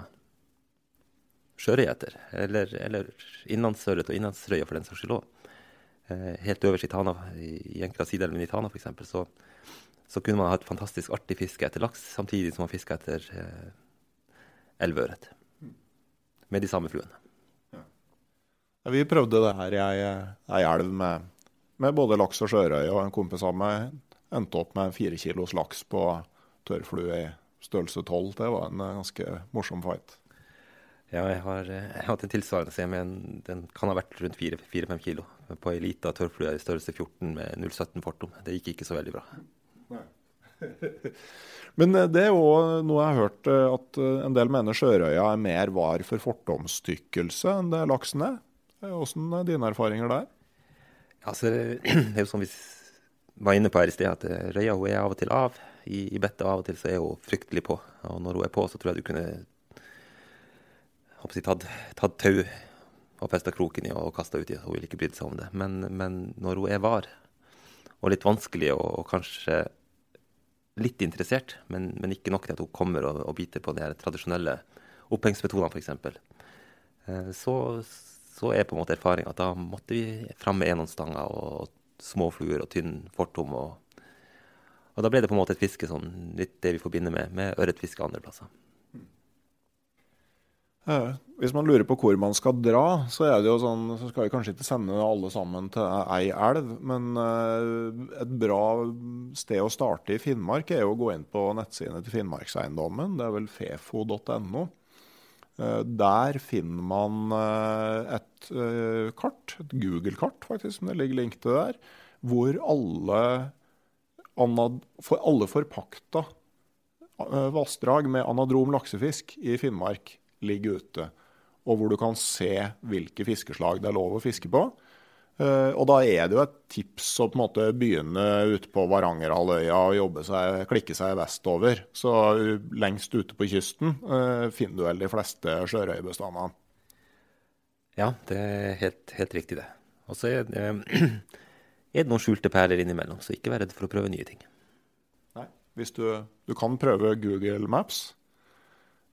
sjørøye. Eller, eller innlandsørret og innlandsrøye for den saks skyld òg. Eh, helt øverst i Tana, i enkelte av sideelvene i Tana f.eks., så, så kunne man ha et fantastisk artig fiske etter laks, samtidig som man fiska etter eh, elveørret. Med de samme fluene. Ja. Vi prøvde det her i ei elv med, med, både laks og sjørøye, og en kompis av meg endte opp med fire kilos laks på tørrflue i størrelse tolv. Det var en ganske morsom fight. Ja, jeg har, jeg har hatt en tilsvarende se men Den kan ha vært rundt 4-5 kilo på ei lita tørrflue i størrelse 14 med 0,17 fortom. Det gikk ikke så veldig bra. [laughs] Men eh, det er jo noe jeg har hørt, eh, at eh, en del mener sjørøya er mer var for fortomstykkelse enn det laksen er. Hvordan er dine erfaringer der? Altså, [clears throat] det er jo som vi var inne på her i sted, at røya hun er av og til av i, i bettet, og av og til så er hun fryktelig på. Og når hun er på, så tror jeg du kunne jeg, tatt, tatt tau og festa kroken i og kasta uti. Hun ville ikke brydd seg om det. Men, men, når hun er var, og litt vanskelig og, og kanskje litt interessert, men, men, ikke nok til at hun kommer og, og biter på de her tradisjonelle opphengsmetodene, f.eks., eh, så, så er på en måte erfaringa at da måtte vi fram med enhåndsstanger og små fluer og tynn fortom. Og, og, da ble det på en måte et fiske sånn, litt det vi forbinder med, med ørretfiske andre plasser. Hvis man lurer på hvor man skal dra, så sånn, så skal vi kanskje ikke sende alle sammen til ei elv. Men eh, et bra sted å starte i Finnmark er å gå inn på nettsidene til Finnmarkseiendommen. Det er vel fefo.no. Eh, der finner man eh, et kart, et Google-kart faktisk, som det ligger link til der, hvor alle, alle forpakta vassdrag med anadrom laksefisk i Finnmark ligger ute. Og hvor du kan se hvilke fiskeslag det er lov å fiske på. Uh, og da er det jo et tips å på en måte begynne ute på Varangerhalvøya og jobbe seg, klikke seg vestover. Så lengst ute på kysten uh, finner du vel de fleste sjørøyebestandene. Ja, det er helt, helt riktig, det. Og så er, [clears throat] er, det noen skjulte perler innimellom, så ikke vær redd for å prøve nye ting. Nei, hvis du, du kan prøve Google Maps.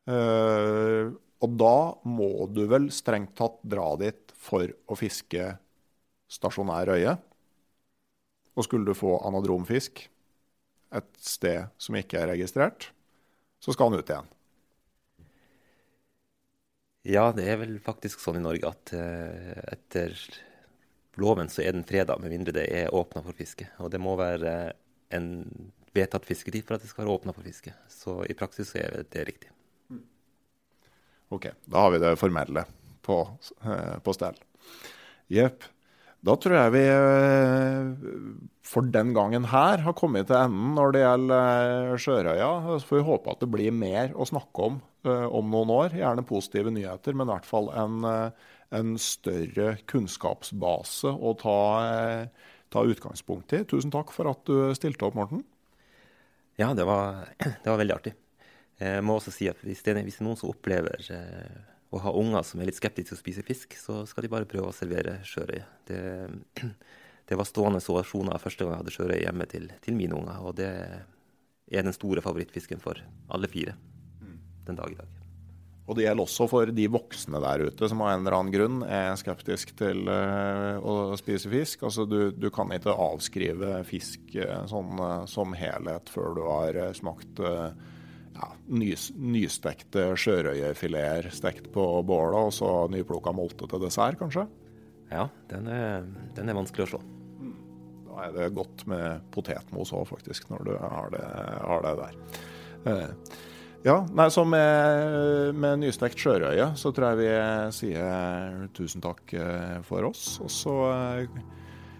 Uh, og da må du vel strengt tatt dra dit for å fiske stasjonær røye. Og skulle du få anadromfisk et sted som ikke er registrert, så skal han ut igjen. Ja, det er vel faktisk sånn i Norge at uh, etter loven så er den freda, med mindre det er åpna for fiske. Og det må være en vedtatt fisketid for at det skal være åpna for fiske. Så i praksis så er det riktig. OK, da har vi det formelle på, eh, på stell. Jepp. Da tror jeg vi eh, for den gangen her har kommet til enden når det gjelder eh, Sjørøya. Så får vi håpe at det blir mer å snakke om om noen år. Gjerne positive nyheter, men i hvert fall en, en større kunnskapsbase å ta, ta, utgangspunkt i. Tusen takk for at du stilte opp, Morten. Ja, det var, [clears throat] det var veldig artig. Jeg må også si at hvis det, hvis det er noen som opplever eh, å ha unger som er litt skeptiske til å spise fisk, så skal de bare prøve å servere sjørøye. Det, [clears throat] det, var stående ovasjoner første gang jeg hadde sjørøye hjemme til, til, mine unger. Og det er den store favorittfisken for alle fire den dag i dag. Og det gjelder også for de voksne der ute som av en eller annen grunn er skeptisk til uh, å spise fisk. Altså du, du, kan ikke avskrive fisk uh, sånn uh, som helhet før du har smakt ja, nys, nystekte sjørøyefileter stekt på bålet, og så nyplukka molte til dessert, kanskje? Ja, den er, den er vanskelig å slå. Da er det godt med potetmos òg, faktisk, når du har det, har det der. Eh, ja, nei, så med, med, nystekt sjørøye så tror jeg vi sier tusen takk eh, for oss. Og så eh,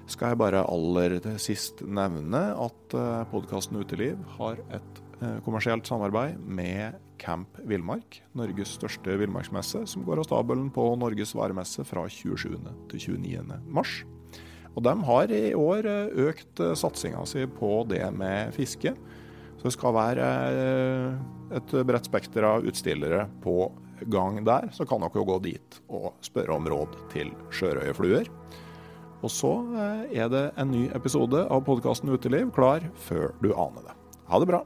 skal jeg bare aller sist nevne at podkasten Uteliv har et kommersielt samarbeid med Camp Villmark, Norges største villmarksmesse, som går av stabelen på Norges varemesse fra 27. til 29. mars. Og De har i år eh, økt eh, satsinga si på det med fiske. Så det skal være et bredt spekter av utstillere på gang der. Så kan dere jo gå dit og spørre om råd til sjørøyefluer. Og så er det en ny episode av podkasten Uteliv klar før du aner det. Ha det bra.